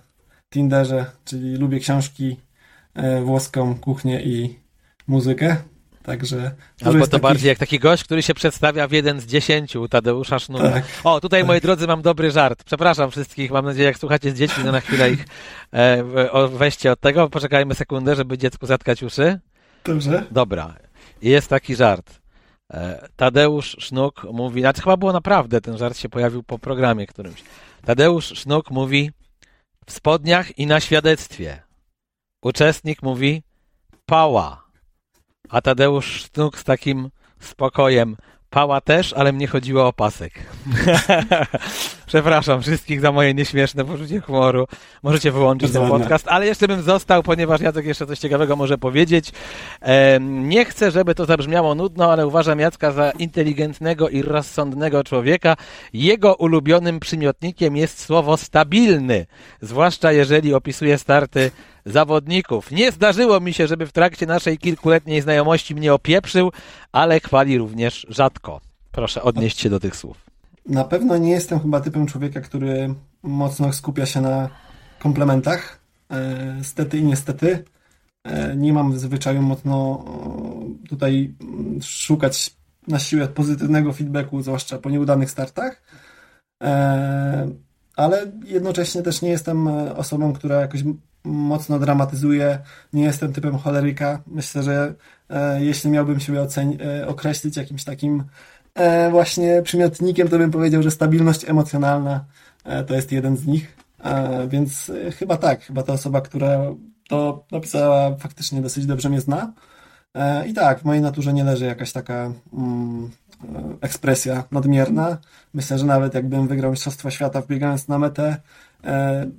Tinderze, czyli lubię książki, e, włoską kuchnię i muzykę. Także. Albo to takich... bardziej jak taki gość, który się przedstawia w jeden z dziesięciu Tadeusza Sznura. Tak, o, tutaj tak. moi drodzy mam dobry żart. Przepraszam wszystkich, mam nadzieję, jak słuchacie z dziećmi, to na chwilę ich e, weźcie od tego. Poczekajmy sekundę, żeby dziecku zatkać uszy. Dobrze. Dobra. Jest taki żart. E, Tadeusz Sznuk mówi, znaczy chyba było naprawdę, ten żart się pojawił po programie którymś. Tadeusz Sznuk mówi w spodniach i na świadectwie. Uczestnik mówi pała, a Tadeusz Sznuk z takim spokojem Pała też, ale mnie chodziło o pasek. Przepraszam wszystkich za moje nieśmieszne poczucie humoru. Możecie wyłączyć ten podcast, ale jeszcze bym został, ponieważ Jacek jeszcze coś ciekawego może powiedzieć. Nie chcę, żeby to zabrzmiało nudno, ale uważam Jacka za inteligentnego i rozsądnego człowieka. Jego ulubionym przymiotnikiem jest słowo stabilny, zwłaszcza jeżeli opisuje starty zawodników. Nie zdarzyło mi się, żeby w trakcie naszej kilkuletniej znajomości mnie opieprzył, ale chwali również rzadko. Proszę odnieść się do tych słów. Na pewno nie jestem chyba typem człowieka, który mocno skupia się na komplementach. E, stety i niestety. E, nie mam w zwyczaju mocno tutaj szukać na siłę pozytywnego feedbacku, zwłaszcza po nieudanych startach. E, ale jednocześnie też nie jestem osobą, która jakoś mocno dramatyzuję. Nie jestem typem choleryka. Myślę, że e, jeśli miałbym siebie oceni- e, określić jakimś takim e, właśnie przymiotnikiem, to bym powiedział, że stabilność emocjonalna e, to jest jeden z nich. E, więc e, chyba tak, chyba ta osoba, która to napisała, faktycznie dosyć dobrze mnie zna. I tak, w mojej naturze nie leży jakaś taka mm, ekspresja nadmierna. Myślę, że nawet jakbym wygrał Mistrzostwo Świata wbiegając na metę,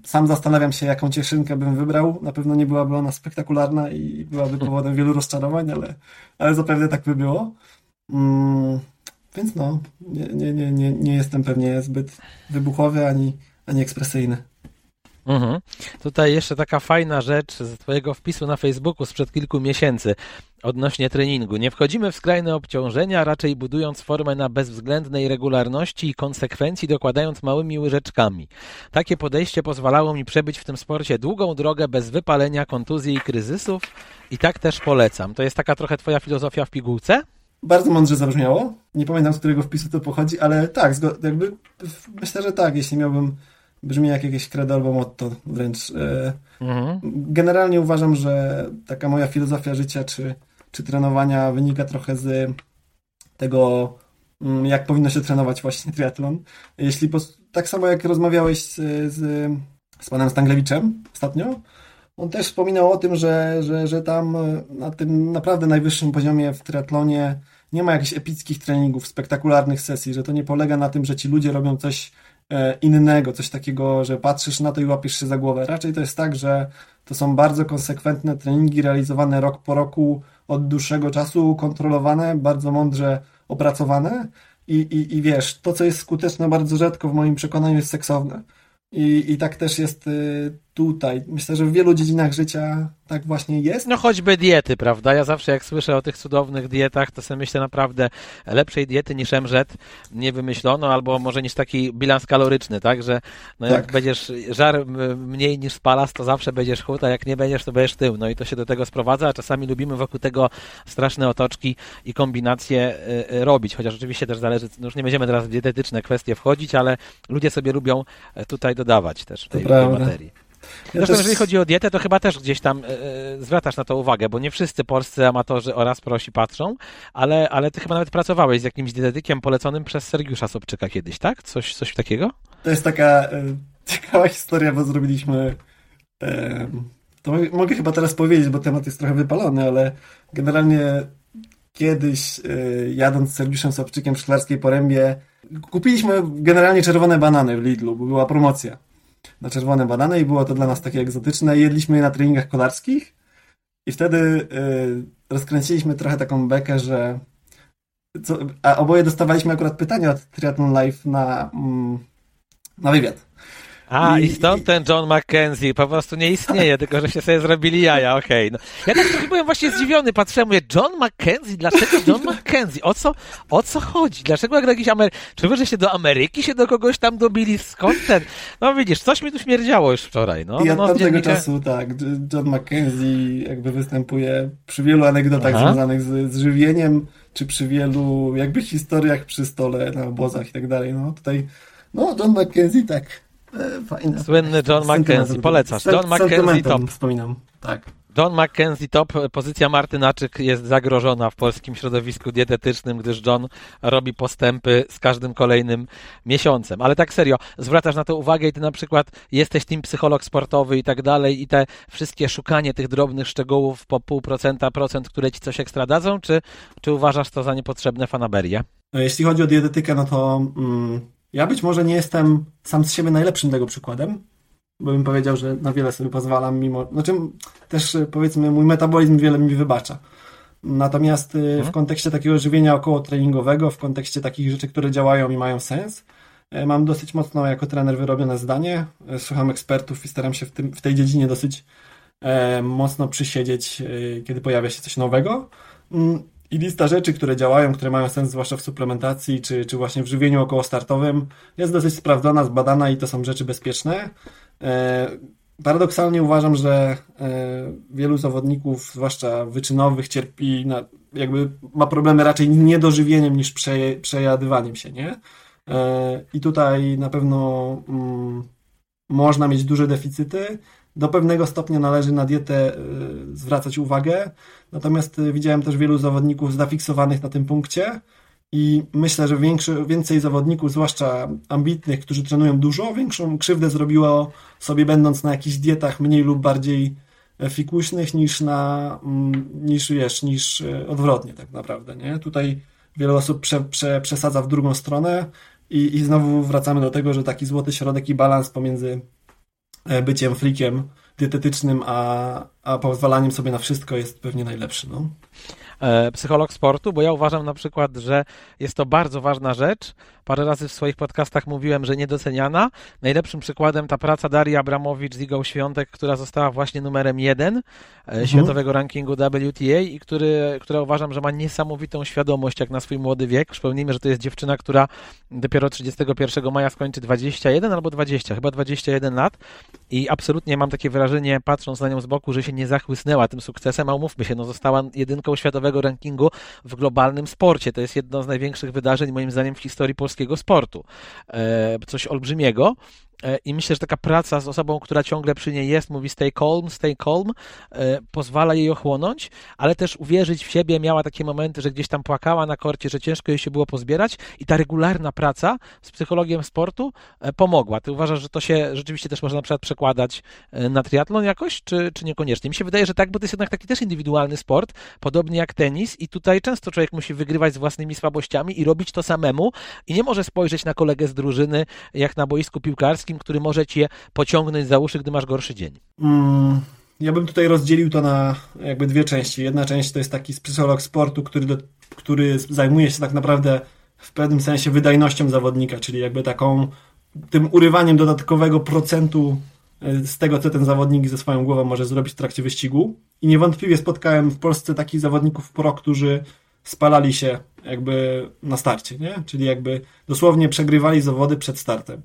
sam zastanawiam się, jaką cieszynkę bym wybrał. Na pewno nie byłaby ona spektakularna i byłaby powodem wielu rozczarowań, ale, ale zapewne tak by było. Mm, więc no, nie, nie, nie, nie, nie jestem pewnie zbyt wybuchowy ani, ani ekspresyjny. Mhm. Tutaj jeszcze taka fajna rzecz z Twojego wpisu na Facebooku sprzed kilku miesięcy odnośnie treningu. Nie wchodzimy w skrajne obciążenia, raczej budując formę na bezwzględnej regularności i konsekwencji, dokładając małymi łyżeczkami. Takie podejście pozwalało mi przebyć w tym sporcie długą drogę bez wypalenia, kontuzji i kryzysów i tak też polecam. To jest taka trochę Twoja filozofia w pigułce? Bardzo mądrze zabrzmiało. Nie pamiętam, z którego wpisu to pochodzi, ale tak, jakby myślę, że tak, jeśli miałbym brzmi jak jakieś credo albo motto wręcz. E, mhm. Generalnie uważam, że taka moja filozofia życia czy, czy trenowania wynika trochę z tego, mm, jak powinno się trenować właśnie triatlon. Jeśli tak samo jak rozmawiałeś z, z, z panem Stanglewiczem ostatnio, on też wspominał o tym, że, że, że tam na tym naprawdę najwyższym poziomie w triatlonie nie ma jakichś epickich treningów, spektakularnych sesji, że to nie polega na tym, że ci ludzie robią coś E, innego, coś takiego, że patrzysz na to i łapiesz się za głowę. Raczej to jest tak, że to są bardzo konsekwentne treningi realizowane rok po roku od dłuższego czasu, kontrolowane, bardzo mądrze opracowane i, i, i wiesz, to co jest skuteczne bardzo rzadko w moim przekonaniu jest seksowne. I, i tak też jest y, tutaj. Myślę, że w wielu dziedzinach życia tak właśnie jest. No choćby diety, prawda? Ja zawsze jak słyszę o tych cudownych dietach, to sobie myślę naprawdę lepszej diety niż MZ nie wymyślono, albo może niż taki bilans kaloryczny, tak? Że no jak tak. będziesz żar mniej niż spalasz, to zawsze będziesz chód, a jak nie będziesz, to będziesz tył. No i to się do tego sprowadza, a czasami lubimy wokół tego straszne otoczki i kombinacje y, y, robić, chociaż oczywiście też zależy, no już nie będziemy teraz w dietetyczne kwestie wchodzić, ale ludzie sobie lubią e, tutaj dodawać też w tej, tej materii. Zresztą, też... jeżeli chodzi o dietę, to chyba też gdzieś tam e, zwracasz na to uwagę, bo nie wszyscy polscy amatorzy oraz prosi patrzą, ale, ale ty chyba nawet pracowałeś z jakimś dietetykiem poleconym przez Sergiusza Sobczyka kiedyś, tak? Coś, coś takiego? To jest taka e, ciekawa historia, bo zrobiliśmy. E, to mogę chyba teraz powiedzieć, bo temat jest trochę wypalony, ale generalnie kiedyś e, jadąc z Sergiuszem Sobczykiem w Szklarskiej Porębie kupiliśmy generalnie czerwone banany w Lidlu, bo była promocja na czerwone banany i było to dla nas takie egzotyczne. Jedliśmy je na treningach kolarskich i wtedy rozkręciliśmy trochę taką bekę, że co, a oboje dostawaliśmy akurat pytania od Triathlon Live na, mm, na wywiad. A, i, i stąd ten John McKenzie po prostu nie istnieje, tylko że się sobie zrobili jaja, okej. Okay. No. Ja tak trochę byłem właśnie zdziwiony, patrzyłem, mówię, John McKenzie, dlaczego John McKenzie? O co, o co chodzi? Dlaczego jak do jakiś Amery... Czy wy, że się do Ameryki się do kogoś tam dobili? Skąd ten? No widzisz, coś mi tu śmierdziało już wczoraj, no. I od no, tamtego czasu, tak, John McKenzie jakby występuje przy wielu anegdotach Aha. związanych z, z żywieniem, czy przy wielu jakby historiach przy stole, na obozach i tak dalej, no tutaj, no John McKenzie tak fajne. Słynny John McKenzie, polecasz. John McKenzie top. Wspominam, tak. John McKenzie top, pozycja Martynaczyk jest zagrożona w polskim środowisku dietetycznym, gdyż John robi postępy z każdym kolejnym miesiącem. Ale tak serio, zwracasz na to uwagę i ty na przykład jesteś tym psycholog sportowy i tak dalej i te wszystkie szukanie tych drobnych szczegółów po pół procenta, procent, które ci coś ekstra dadzą, czy, czy uważasz to za niepotrzebne fanaberie? No, jeśli chodzi o dietetykę, no to mm, ja być może nie jestem sam z siebie najlepszym tego przykładem, bo bym powiedział, że na wiele sobie pozwalam, mimo. Znaczy, też powiedzmy, mój metabolizm wiele mi wybacza. Natomiast mhm. w kontekście takiego żywienia około treningowego, w kontekście takich rzeczy, które działają i mają sens, y, mam dosyć mocno jako trener wyrobione zdanie. Słucham ekspertów i staram się w, tym, w tej dziedzinie dosyć e, mocno przysiedzieć, kiedy pojawia się coś nowego. I lista rzeczy, które działają, które mają sens, zwłaszcza w suplementacji, czy, czy właśnie w żywieniu okołostartowym, jest dosyć sprawdzona, zbadana i to są rzeczy bezpieczne. E, paradoksalnie uważam, że e, wielu zawodników, zwłaszcza wyczynowych, cierpi na, jakby ma problemy raczej niedożywieniem niż prze, przejadywaniem się, nie? E, I tutaj na pewno mm, można mieć duże deficyty. Do pewnego stopnia należy na dietę zwracać uwagę, Natomiast y, widziałem też wielu zawodników zafiksowanych na tym punkcie i myślę, że większy, więcej zawodników, zwłaszcza ambitnych, którzy trenują dużo, większą krzywdę zrobiło sobie będąc na jakichś dietach mniej lub bardziej e, fikuśnych niż na, mm, niż wiesz, niż e, odwrotnie tak naprawdę, nie? Tutaj wiele osób prze, prze, przesadza w drugą stronę i, i znowu wracamy do tego, że taki złoty środek i balans pomiędzy byciem frikiem dietetycznym, a, a pozwalaniem sobie na wszystko jest pewnie najlepszy. No. E, psycholog sportu, bo ja uważam na przykład, że jest to bardzo ważna rzecz. Parę razy w swoich podcastach mówiłem, że niedoceniana. Najlepszym przykładem ta praca Darii Abramowicz z Igą Świątek, która została właśnie numerem jeden e, mhm. światowego rankingu WTA i który, która uważam, że ma niesamowitą świadomość jak na swój młody wiek. Przypomnijmy, że to jest dziewczyna, która dopiero 31 maja skończy 21 albo 20, chyba 21 lat i absolutnie mam takie wrażenie, patrząc na nią z boku, że się nie zachłysnęła tym sukcesem, a umówmy się, no została jedynką światowego światowego rankingu w globalnym sporcie. To jest jedno z największych wydarzeń, moim zdaniem, w historii polskiego sportu. E, coś olbrzymiego. E, I myślę, że taka praca z osobą, która ciągle przy niej jest, mówi stay calm, stay calm, e, pozwala jej ochłonąć, ale też uwierzyć w siebie. Miała takie momenty, że gdzieś tam płakała na korcie, że ciężko jej się było pozbierać i ta regularna praca z psychologiem sportu e, pomogła. Ty uważasz, że to się rzeczywiście też można na przykład przekładać na triatlon jakoś, czy, czy niekoniecznie? Mi się wydaje, że tak, bo to jest jednak taki też indywidualny sport, podobnie jak tenis i tutaj często człowiek musi wygrywać z własnymi słabościami i robić to samemu i nie może spojrzeć na kolegę z drużyny, jak na boisku piłkarskim, który może cię pociągnąć za uszy, gdy masz gorszy dzień? Mm, ja bym tutaj rozdzielił to na jakby dwie części. Jedna część to jest taki psycholog sportu, który, do, który zajmuje się tak naprawdę w pewnym sensie wydajnością zawodnika, czyli jakby taką tym urywaniem dodatkowego procentu e, z tego, co ten zawodnik ze swoją głową może zrobić w trakcie wyścigu. I niewątpliwie spotkałem w Polsce takich zawodników pro, którzy spalali się jakby na starcie, nie? Czyli jakby dosłownie przegrywali zawody przed startem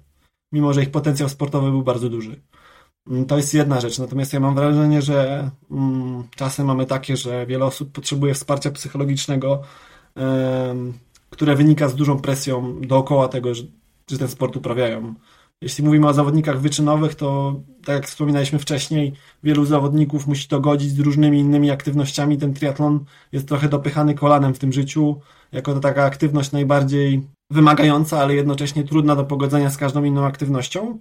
mimo że ich potencjał sportowy był bardzo duży. Mm, to jest jedna rzecz. Natomiast ja mam wrażenie, że mm, czasem mamy takie, że wiele osób potrzebuje wsparcia psychologicznego, które wynika z dużą presją dookoła tego, że, że ten sport uprawiają. Jeśli mówimy o zawodnikach wyczynowych, to tak jak wspominaliśmy wcześniej, wielu zawodników musi to godzić z różnymi innymi aktywnościami. Ten triatlon jest trochę dopychany kolanem w tym życiu, jako taka aktywność najbardziej wymagająca, ale jednocześnie trudna do pogodzenia z każdą inną aktywnością.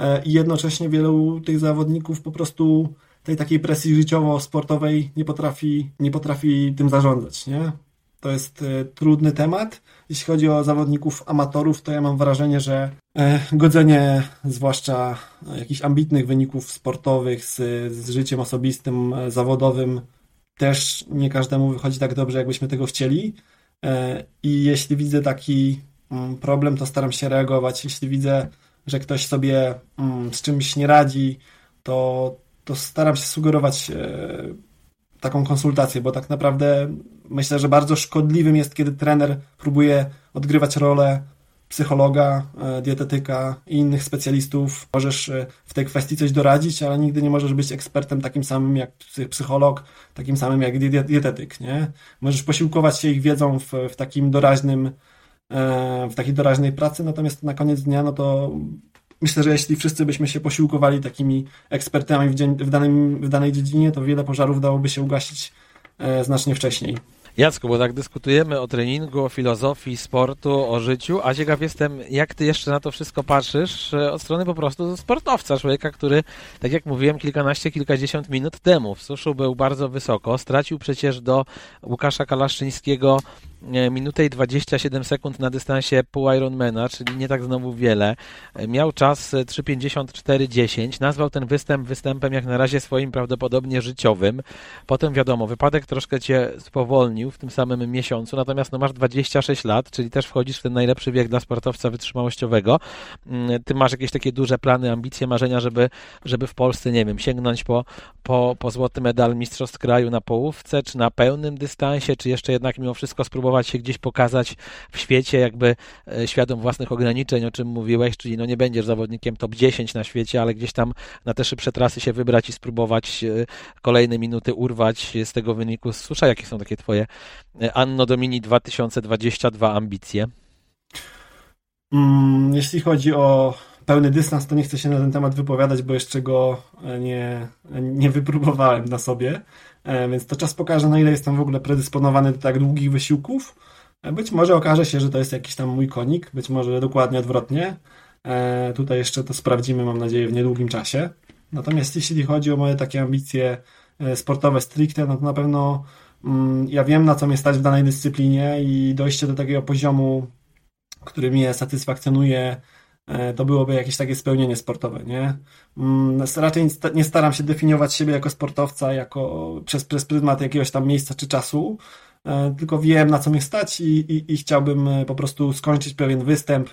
E, I jednocześnie wielu tych zawodników po prostu tej takiej presji życiowo-sportowej nie potrafi, nie potrafi tym zarządzać, nie? To jest e, trudny temat. Jeśli chodzi o zawodników amatorów, to ja mam wrażenie, że e, godzenie zwłaszcza jakichś ambitnych wyników sportowych z, z życiem osobistym, zawodowym też nie każdemu wychodzi tak dobrze, jakbyśmy tego chcieli. I jeśli widzę taki mm, problem, to staram się reagować. Jeśli widzę, że ktoś sobie mm, z czymś nie radzi, to, to staram się sugerować taką konsultację, bo tak naprawdę myślę, że bardzo szkodliwym jest, kiedy trener próbuje odgrywać rolę psychologa, e, dietetyka i innych specjalistów. Możesz e, w tej kwestii coś doradzić, ale nigdy nie możesz być ekspertem takim samym jak psycholog, takim samym jak dietetyk, nie? Możesz posiłkować się ich wiedzą w, w takim doraźnym, e, w takiej doraźnej pracy, natomiast na koniec dnia, no to myślę, że jeśli wszyscy byśmy się posiłkowali takimi ekspertami w, dzień, w, danym, w danej dziedzinie, to wiele pożarów dałoby się ugasić znacznie wcześniej. Jacku, bo tak dyskutujemy o treningu, o filozofii sportu, o życiu, a ciekaw jestem, jak ty jeszcze na to wszystko patrzysz e, od strony po prostu sportowca, człowieka, który, tak jak mówiłem, kilkanaście, kilkadziesiąt minut temu w suszu był bardzo wysoko, stracił przecież do Łukasza Kalaszczyńskiego minutę i 27 sekund na dystansie pół Ironmana, czyli nie tak znowu wiele. E, miał czas 3.54.10. Nazwał ten występ występem jak na razie swoim prawdopodobnie życiowym. Potem wiadomo, wypadek troszkę cię spowolnił w tym samym miesiącu, natomiast no masz 26 lat, czyli też wchodzisz w ten najlepszy wiek dla sportowca wytrzymałościowego. Mm, ty masz jakieś takie duże plany, ambicje, marzenia, żeby, żeby w Polsce, nie wiem, sięgnąć po, po, po złoty medal Mistrzostw Kraju na połówce, czy na pełnym dystansie, czy jeszcze jednak mimo wszystko spróbować spróbować się gdzieś pokazać w świecie, jakby e, świadom własnych ograniczeń, o czym mówiłeś, czyli no nie będziesz zawodnikiem top 10 na świecie, ale gdzieś tam na te szybsze trasy się wybrać i spróbować e, kolejne minuty urwać z tego wyniku. Słyszę, jakie są takie twoje e, Anno Domini 2022 ambicje? Mm, jeśli chodzi o pełny dystans, to nie chcę się na ten temat wypowiadać, bo jeszcze go nie, nie wypróbowałem na sobie. E, więc to czas pokaże, na ile jestem w ogóle predysponowany do tak długich wysiłków. E, być może okaże się, że to jest jakiś tam mój konik, być może dokładnie odwrotnie. E, tutaj jeszcze to sprawdzimy, mam nadzieję, w niedługim czasie. Natomiast jeśli chodzi o moje takie ambicje sportowe stricte, no to na pewno mm, ja wiem, na co mnie stać w danej dyscyplinie i dojście do takiego poziomu, który mnie satysfakcjonuje to byłoby jakieś takie spełnienie sportowe, nie? Mm, raczej nie staram się definiować siebie jako sportowca, jako przez, przez pryzmat jakiegoś tam miejsca czy czasu, e, tylko wiem na co mnie stać i, i, i chciałbym e, po prostu skończyć pewien występ,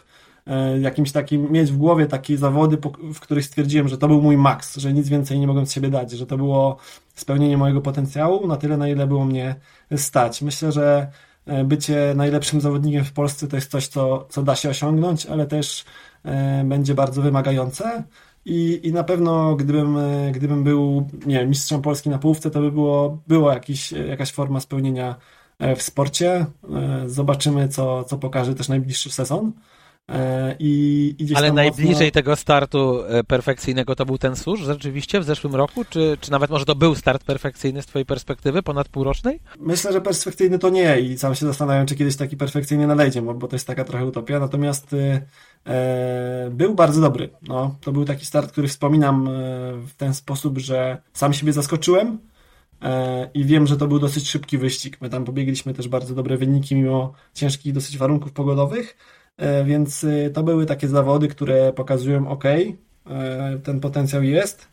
jakimś takim, mieć w głowie takie zawody, w których stwierdziłem, że to był mój maks, że nic więcej nie mogłem z siebie dać, że to było spełnienie mojego potencjału na tyle, na ile było mnie stać. Myślę, że bycie najlepszym zawodnikiem w Polsce to jest coś, co, co da się osiągnąć, ale też E, będzie bardzo wymagające. I, I na pewno gdybym, e, gdybym był nie mistrzem Polski na połówce, to by było, było jakaś forma spełnienia e, w sporcie. Zobaczymy, co, co pokaże też najbliższy sezon. E, I, i Ale najbliżej mocno... tego startu e, perfekcyjnego to był ten susz rzeczywiście w zeszłym roku? Czy, czy nawet może to był start perfekcyjny z Twojej perspektywy, ponad półrocznej? Myślę, że perfekcyjny to nie i sam się zastanawiam, czy kiedyś taki perfekcyjny nadejdzie, bo to jest taka trochę utopia. Natomiast y, e, był bardzo dobry. No, to był taki start, który wspominam w ten sposób, że sam siebie zaskoczyłem i wiem, że to był dosyć szybki wyścig. My tam pobiegliśmy też bardzo dobre wyniki mimo ciężkich dosyć warunków pogodowych. E, więc y, to były takie zawody, które pokazują, ok, e, ten potencjał jest,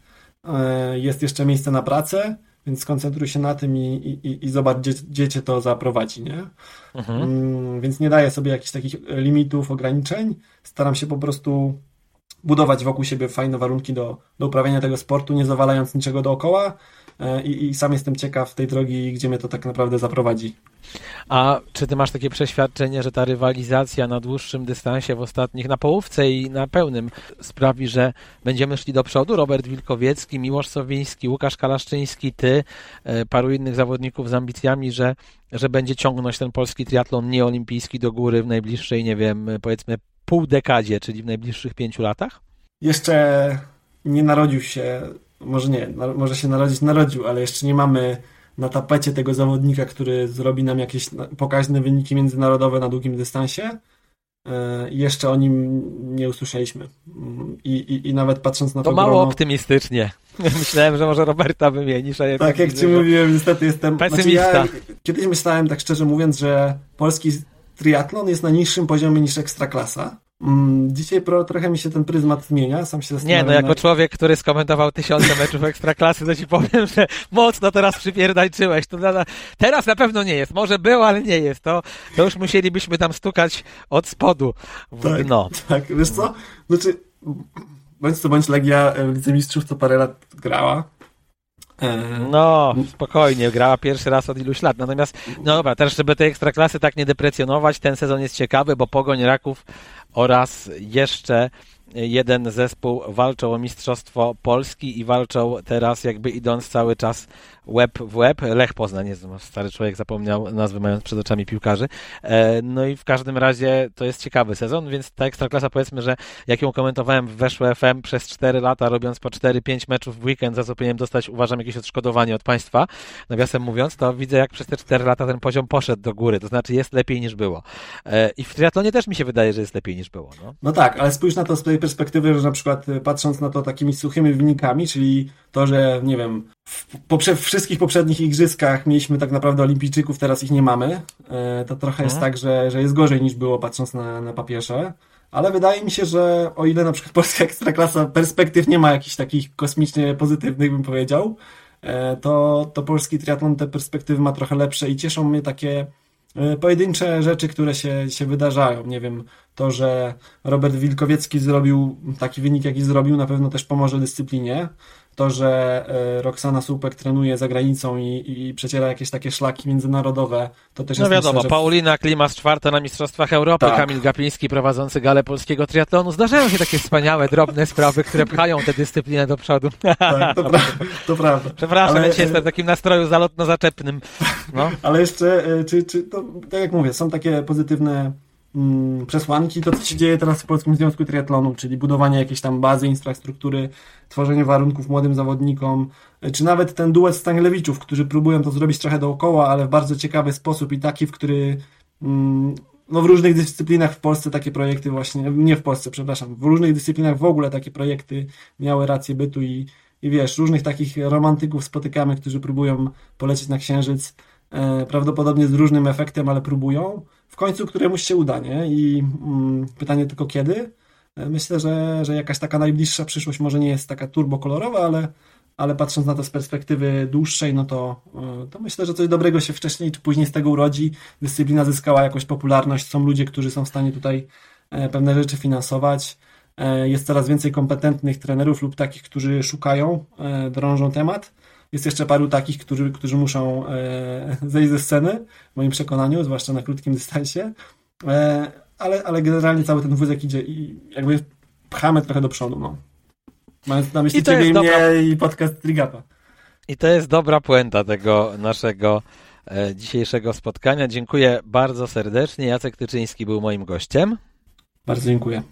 e, jest jeszcze miejsce na pracę, więc skoncentruj się na tym i, i, i zobacz, gdzie, gdzie cię to zaprowadzi, nie? Mhm. Mm, więc nie daję sobie jakichś takich limitów, ograniczeń. Staram się po prostu budować wokół siebie fajne warunki do, do uprawiania tego sportu, nie zawalając niczego dookoła, i, i sam jestem ciekaw tej drogi, gdzie mnie to tak naprawdę zaprowadzi. A czy ty masz takie przeświadczenie, że ta rywalizacja na dłuższym dystansie w ostatnich, na połówce i na pełnym sprawi, że będziemy szli do przodu? Robert Wilkowiecki, Miłosz Sowiński, Łukasz Kalaszczyński, ty, e, paru innych zawodników z ambicjami, że, że będzie ciągnąć ten polski triatlon nieolimpijski do góry w najbliższej, nie wiem, powiedzmy pół dekadzie, czyli w najbliższych pięciu latach? Jeszcze nie narodził się może nie, może się narodzić, narodził, ale jeszcze nie mamy na tapecie tego zawodnika, który zrobi nam jakieś pokaźne wyniki międzynarodowe na długim dystansie. E, jeszcze o nim nie usłyszeliśmy. I, i, i nawet patrząc na to. To mało grono... optymistycznie. Myślałem, że może Roberta wymienisz, a jednak. Tak, jak ci mówiłem, niestety jestem. Pesymista. Znaczy ja kiedyś myślałem, tak szczerze mówiąc, że polski triatlon jest na niższym poziomie niż ekstraklasa. Mm, dzisiaj pro, trochę mi się ten pryzmat zmienia, sam się Nie, no jako człowiek, który skomentował tysiące meczów Ekstraklasy, to ci powiem, że mocno teraz przypierdajczyłeś. To na, teraz na pewno nie jest. Może było, ale nie jest. To, to już musielibyśmy tam stukać od spodu w tak, dno. Tak, wiesz co? Znaczy, bądź co bądź Legia w Lidze Mistrzów to parę lat grała. E, no, spokojnie, grała pierwszy raz od iluś lat. Natomiast, no dobra, też żeby tej ekstraklasy tak nie deprecjonować, ten sezon jest ciekawy, bo Pogoń Raków oraz jeszcze jeden zespół walczą o Mistrzostwo Polski i walczą teraz jakby idąc cały czas łeb w łeb. Lech Poznań, jest stary człowiek zapomniał nazwy mając przed oczami piłkarzy. E, no i w każdym razie to jest ciekawy sezon, więc ta ekstraklasa powiedzmy, że jak ją komentowałem w Weszło FM przez 4 lata, robiąc po 4-5 meczów w weekend, za co powinienem dostać uważam jakieś odszkodowanie od państwa, nawiasem mówiąc, to widzę jak przez te 4 lata ten poziom poszedł do góry, to znaczy jest lepiej niż było. E, I w triatlonie też mi się wydaje, że jest lepiej niż było. No, no tak, ale spójrz na to z tej perspektywy, że na przykład patrząc na to takimi suchymi wynikami, czyli to, że nie wiem, w, poprze wszystkich poprzednich igrzyskach mieliśmy tak naprawdę olimpijczyków, teraz ich nie mamy. E, to trochę jest mhm. tak, że, że jest gorzej niż było patrząc na, na papierze. Ale wydaje mi się, że o ile na przykład polska ekstraklasa perspektyw nie ma jakichś takich kosmicznie pozytywnych, bym powiedział, e, to, to polski triatlon te perspektywy ma trochę lepsze i cieszą mnie takie e, pojedyncze rzeczy, które się, się wydarzają. Nie wiem, to, że Robert Wilkowiecki zrobił taki wynik, jaki zrobił, na pewno też pomoże dyscyplinie to, że e, Roxana Słupek trenuje za granicą i, i przeciera jakieś takie szlaki międzynarodowe, to też no jest wiadomo, myślę, że... Paulina Klimas czwarta na Mistrzostwach Europy, tak. Kamil Gapiński prowadzący galę polskiego triatlonu. Zdarzają się takie wspaniałe, drobne sprawy, które pchają tę dyscyplinę do przodu. Tak, to, pra to prawda. Przepraszam, Ale... ja dzisiaj jestem w takim nastroju zalotno-zaczepnym. No. Ale jeszcze, e, czy, czy to, tak jak mówię, są takie pozytywne mm, przesłanki, to co się dzieje teraz w Polskim Związku Triatlonu, czyli budowanie jakiejś tam bazy, infrastruktury, tworzenie warunków młodym zawodnikom, czy nawet ten duet Stanilewiczów, którzy próbują to zrobić trochę dookoła, ale w bardzo ciekawy sposób i taki, w który mm, no w różnych dyscyplinach w Polsce takie projekty właśnie, nie w Polsce, przepraszam, w różnych dyscyplinach w ogóle takie projekty miały rację bytu i, i wiesz, różnych takich romantyków spotykamy, którzy próbują polecieć na Księżyc, e, prawdopodobnie z różnym efektem, ale próbują w końcu któremuś się uda, nie? I mm, pytanie tylko kiedy. E, myślę, że, że jakaś taka najbliższa przyszłość może nie jest taka turbokolorowa, ale, ale patrząc na to z perspektywy dłuższej, no to, e, to myślę, że coś dobrego się wcześniej czy później z tego urodzi. Dyscyplina zyskała jakąś popularność, są ludzie, którzy są w stanie tutaj e, pewne rzeczy finansować. Jest coraz więcej kompetentnych trenerów lub takich, którzy szukają, drążą temat. Jest jeszcze paru takich, którzy, którzy muszą e, zejść ze sceny, w moim przekonaniu, zwłaszcza na krótkim dystansie. E, ale, ale generalnie cały ten wózek idzie i jakby pchamy trochę do przodu. No. Mając na myśli ciebie i dobra... mnie i podcast Trigapa. I to jest dobra puenta tego naszego e, dzisiejszego spotkania. Dziękuję bardzo serdecznie. Jacek Tyczyński był moim gościem. Bardzo dziękuję.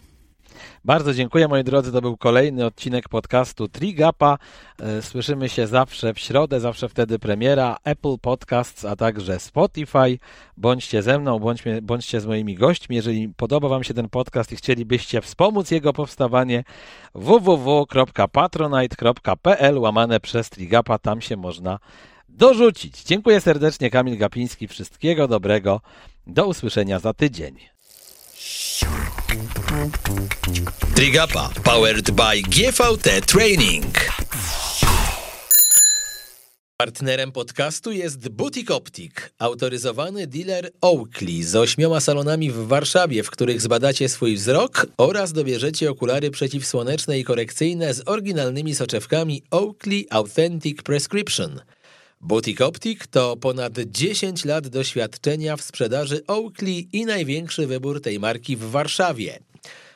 Bardzo dziękuję moi drodzy, to był kolejny odcinek podcastu Trigapa. E, słyszymy się zawsze w środę, zawsze wtedy premiera Apple Podcasts, a także Spotify. Bądźcie ze mną, bądźcie, bądźcie z moimi gośćmi. Jeżeli podoba Wam się ten podcast i chcielibyście wspomóc jego powstawanie, www.patronite.pl łamane przez Trigapa, tam się można dorzucić. Dziękuję serdecznie, Kamil Gapiński. Wszystkiego dobrego. Do usłyszenia za tydzień. Trigapa powered by GVT Training. Partnerem podcastu jest Butik Optik, autoryzowany dealer Oakley z ośmioma salonami w Warszawie, w których zbadacie swój wzrok oraz dobierzecie okulary przeciwsłoneczne i korekcyjne z oryginalnymi soczewkami Oakley Authentic Prescription. Butik Optik to ponad 10 lat doświadczenia w sprzedaży Oakley i największy wybór tej marki w Warszawie.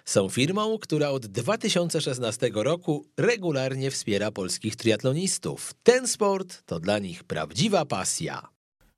Są firmą, która od 2016 roku regularnie wspiera polskich triatlonistów. Ten sport to dla nich prawdziwa pasja.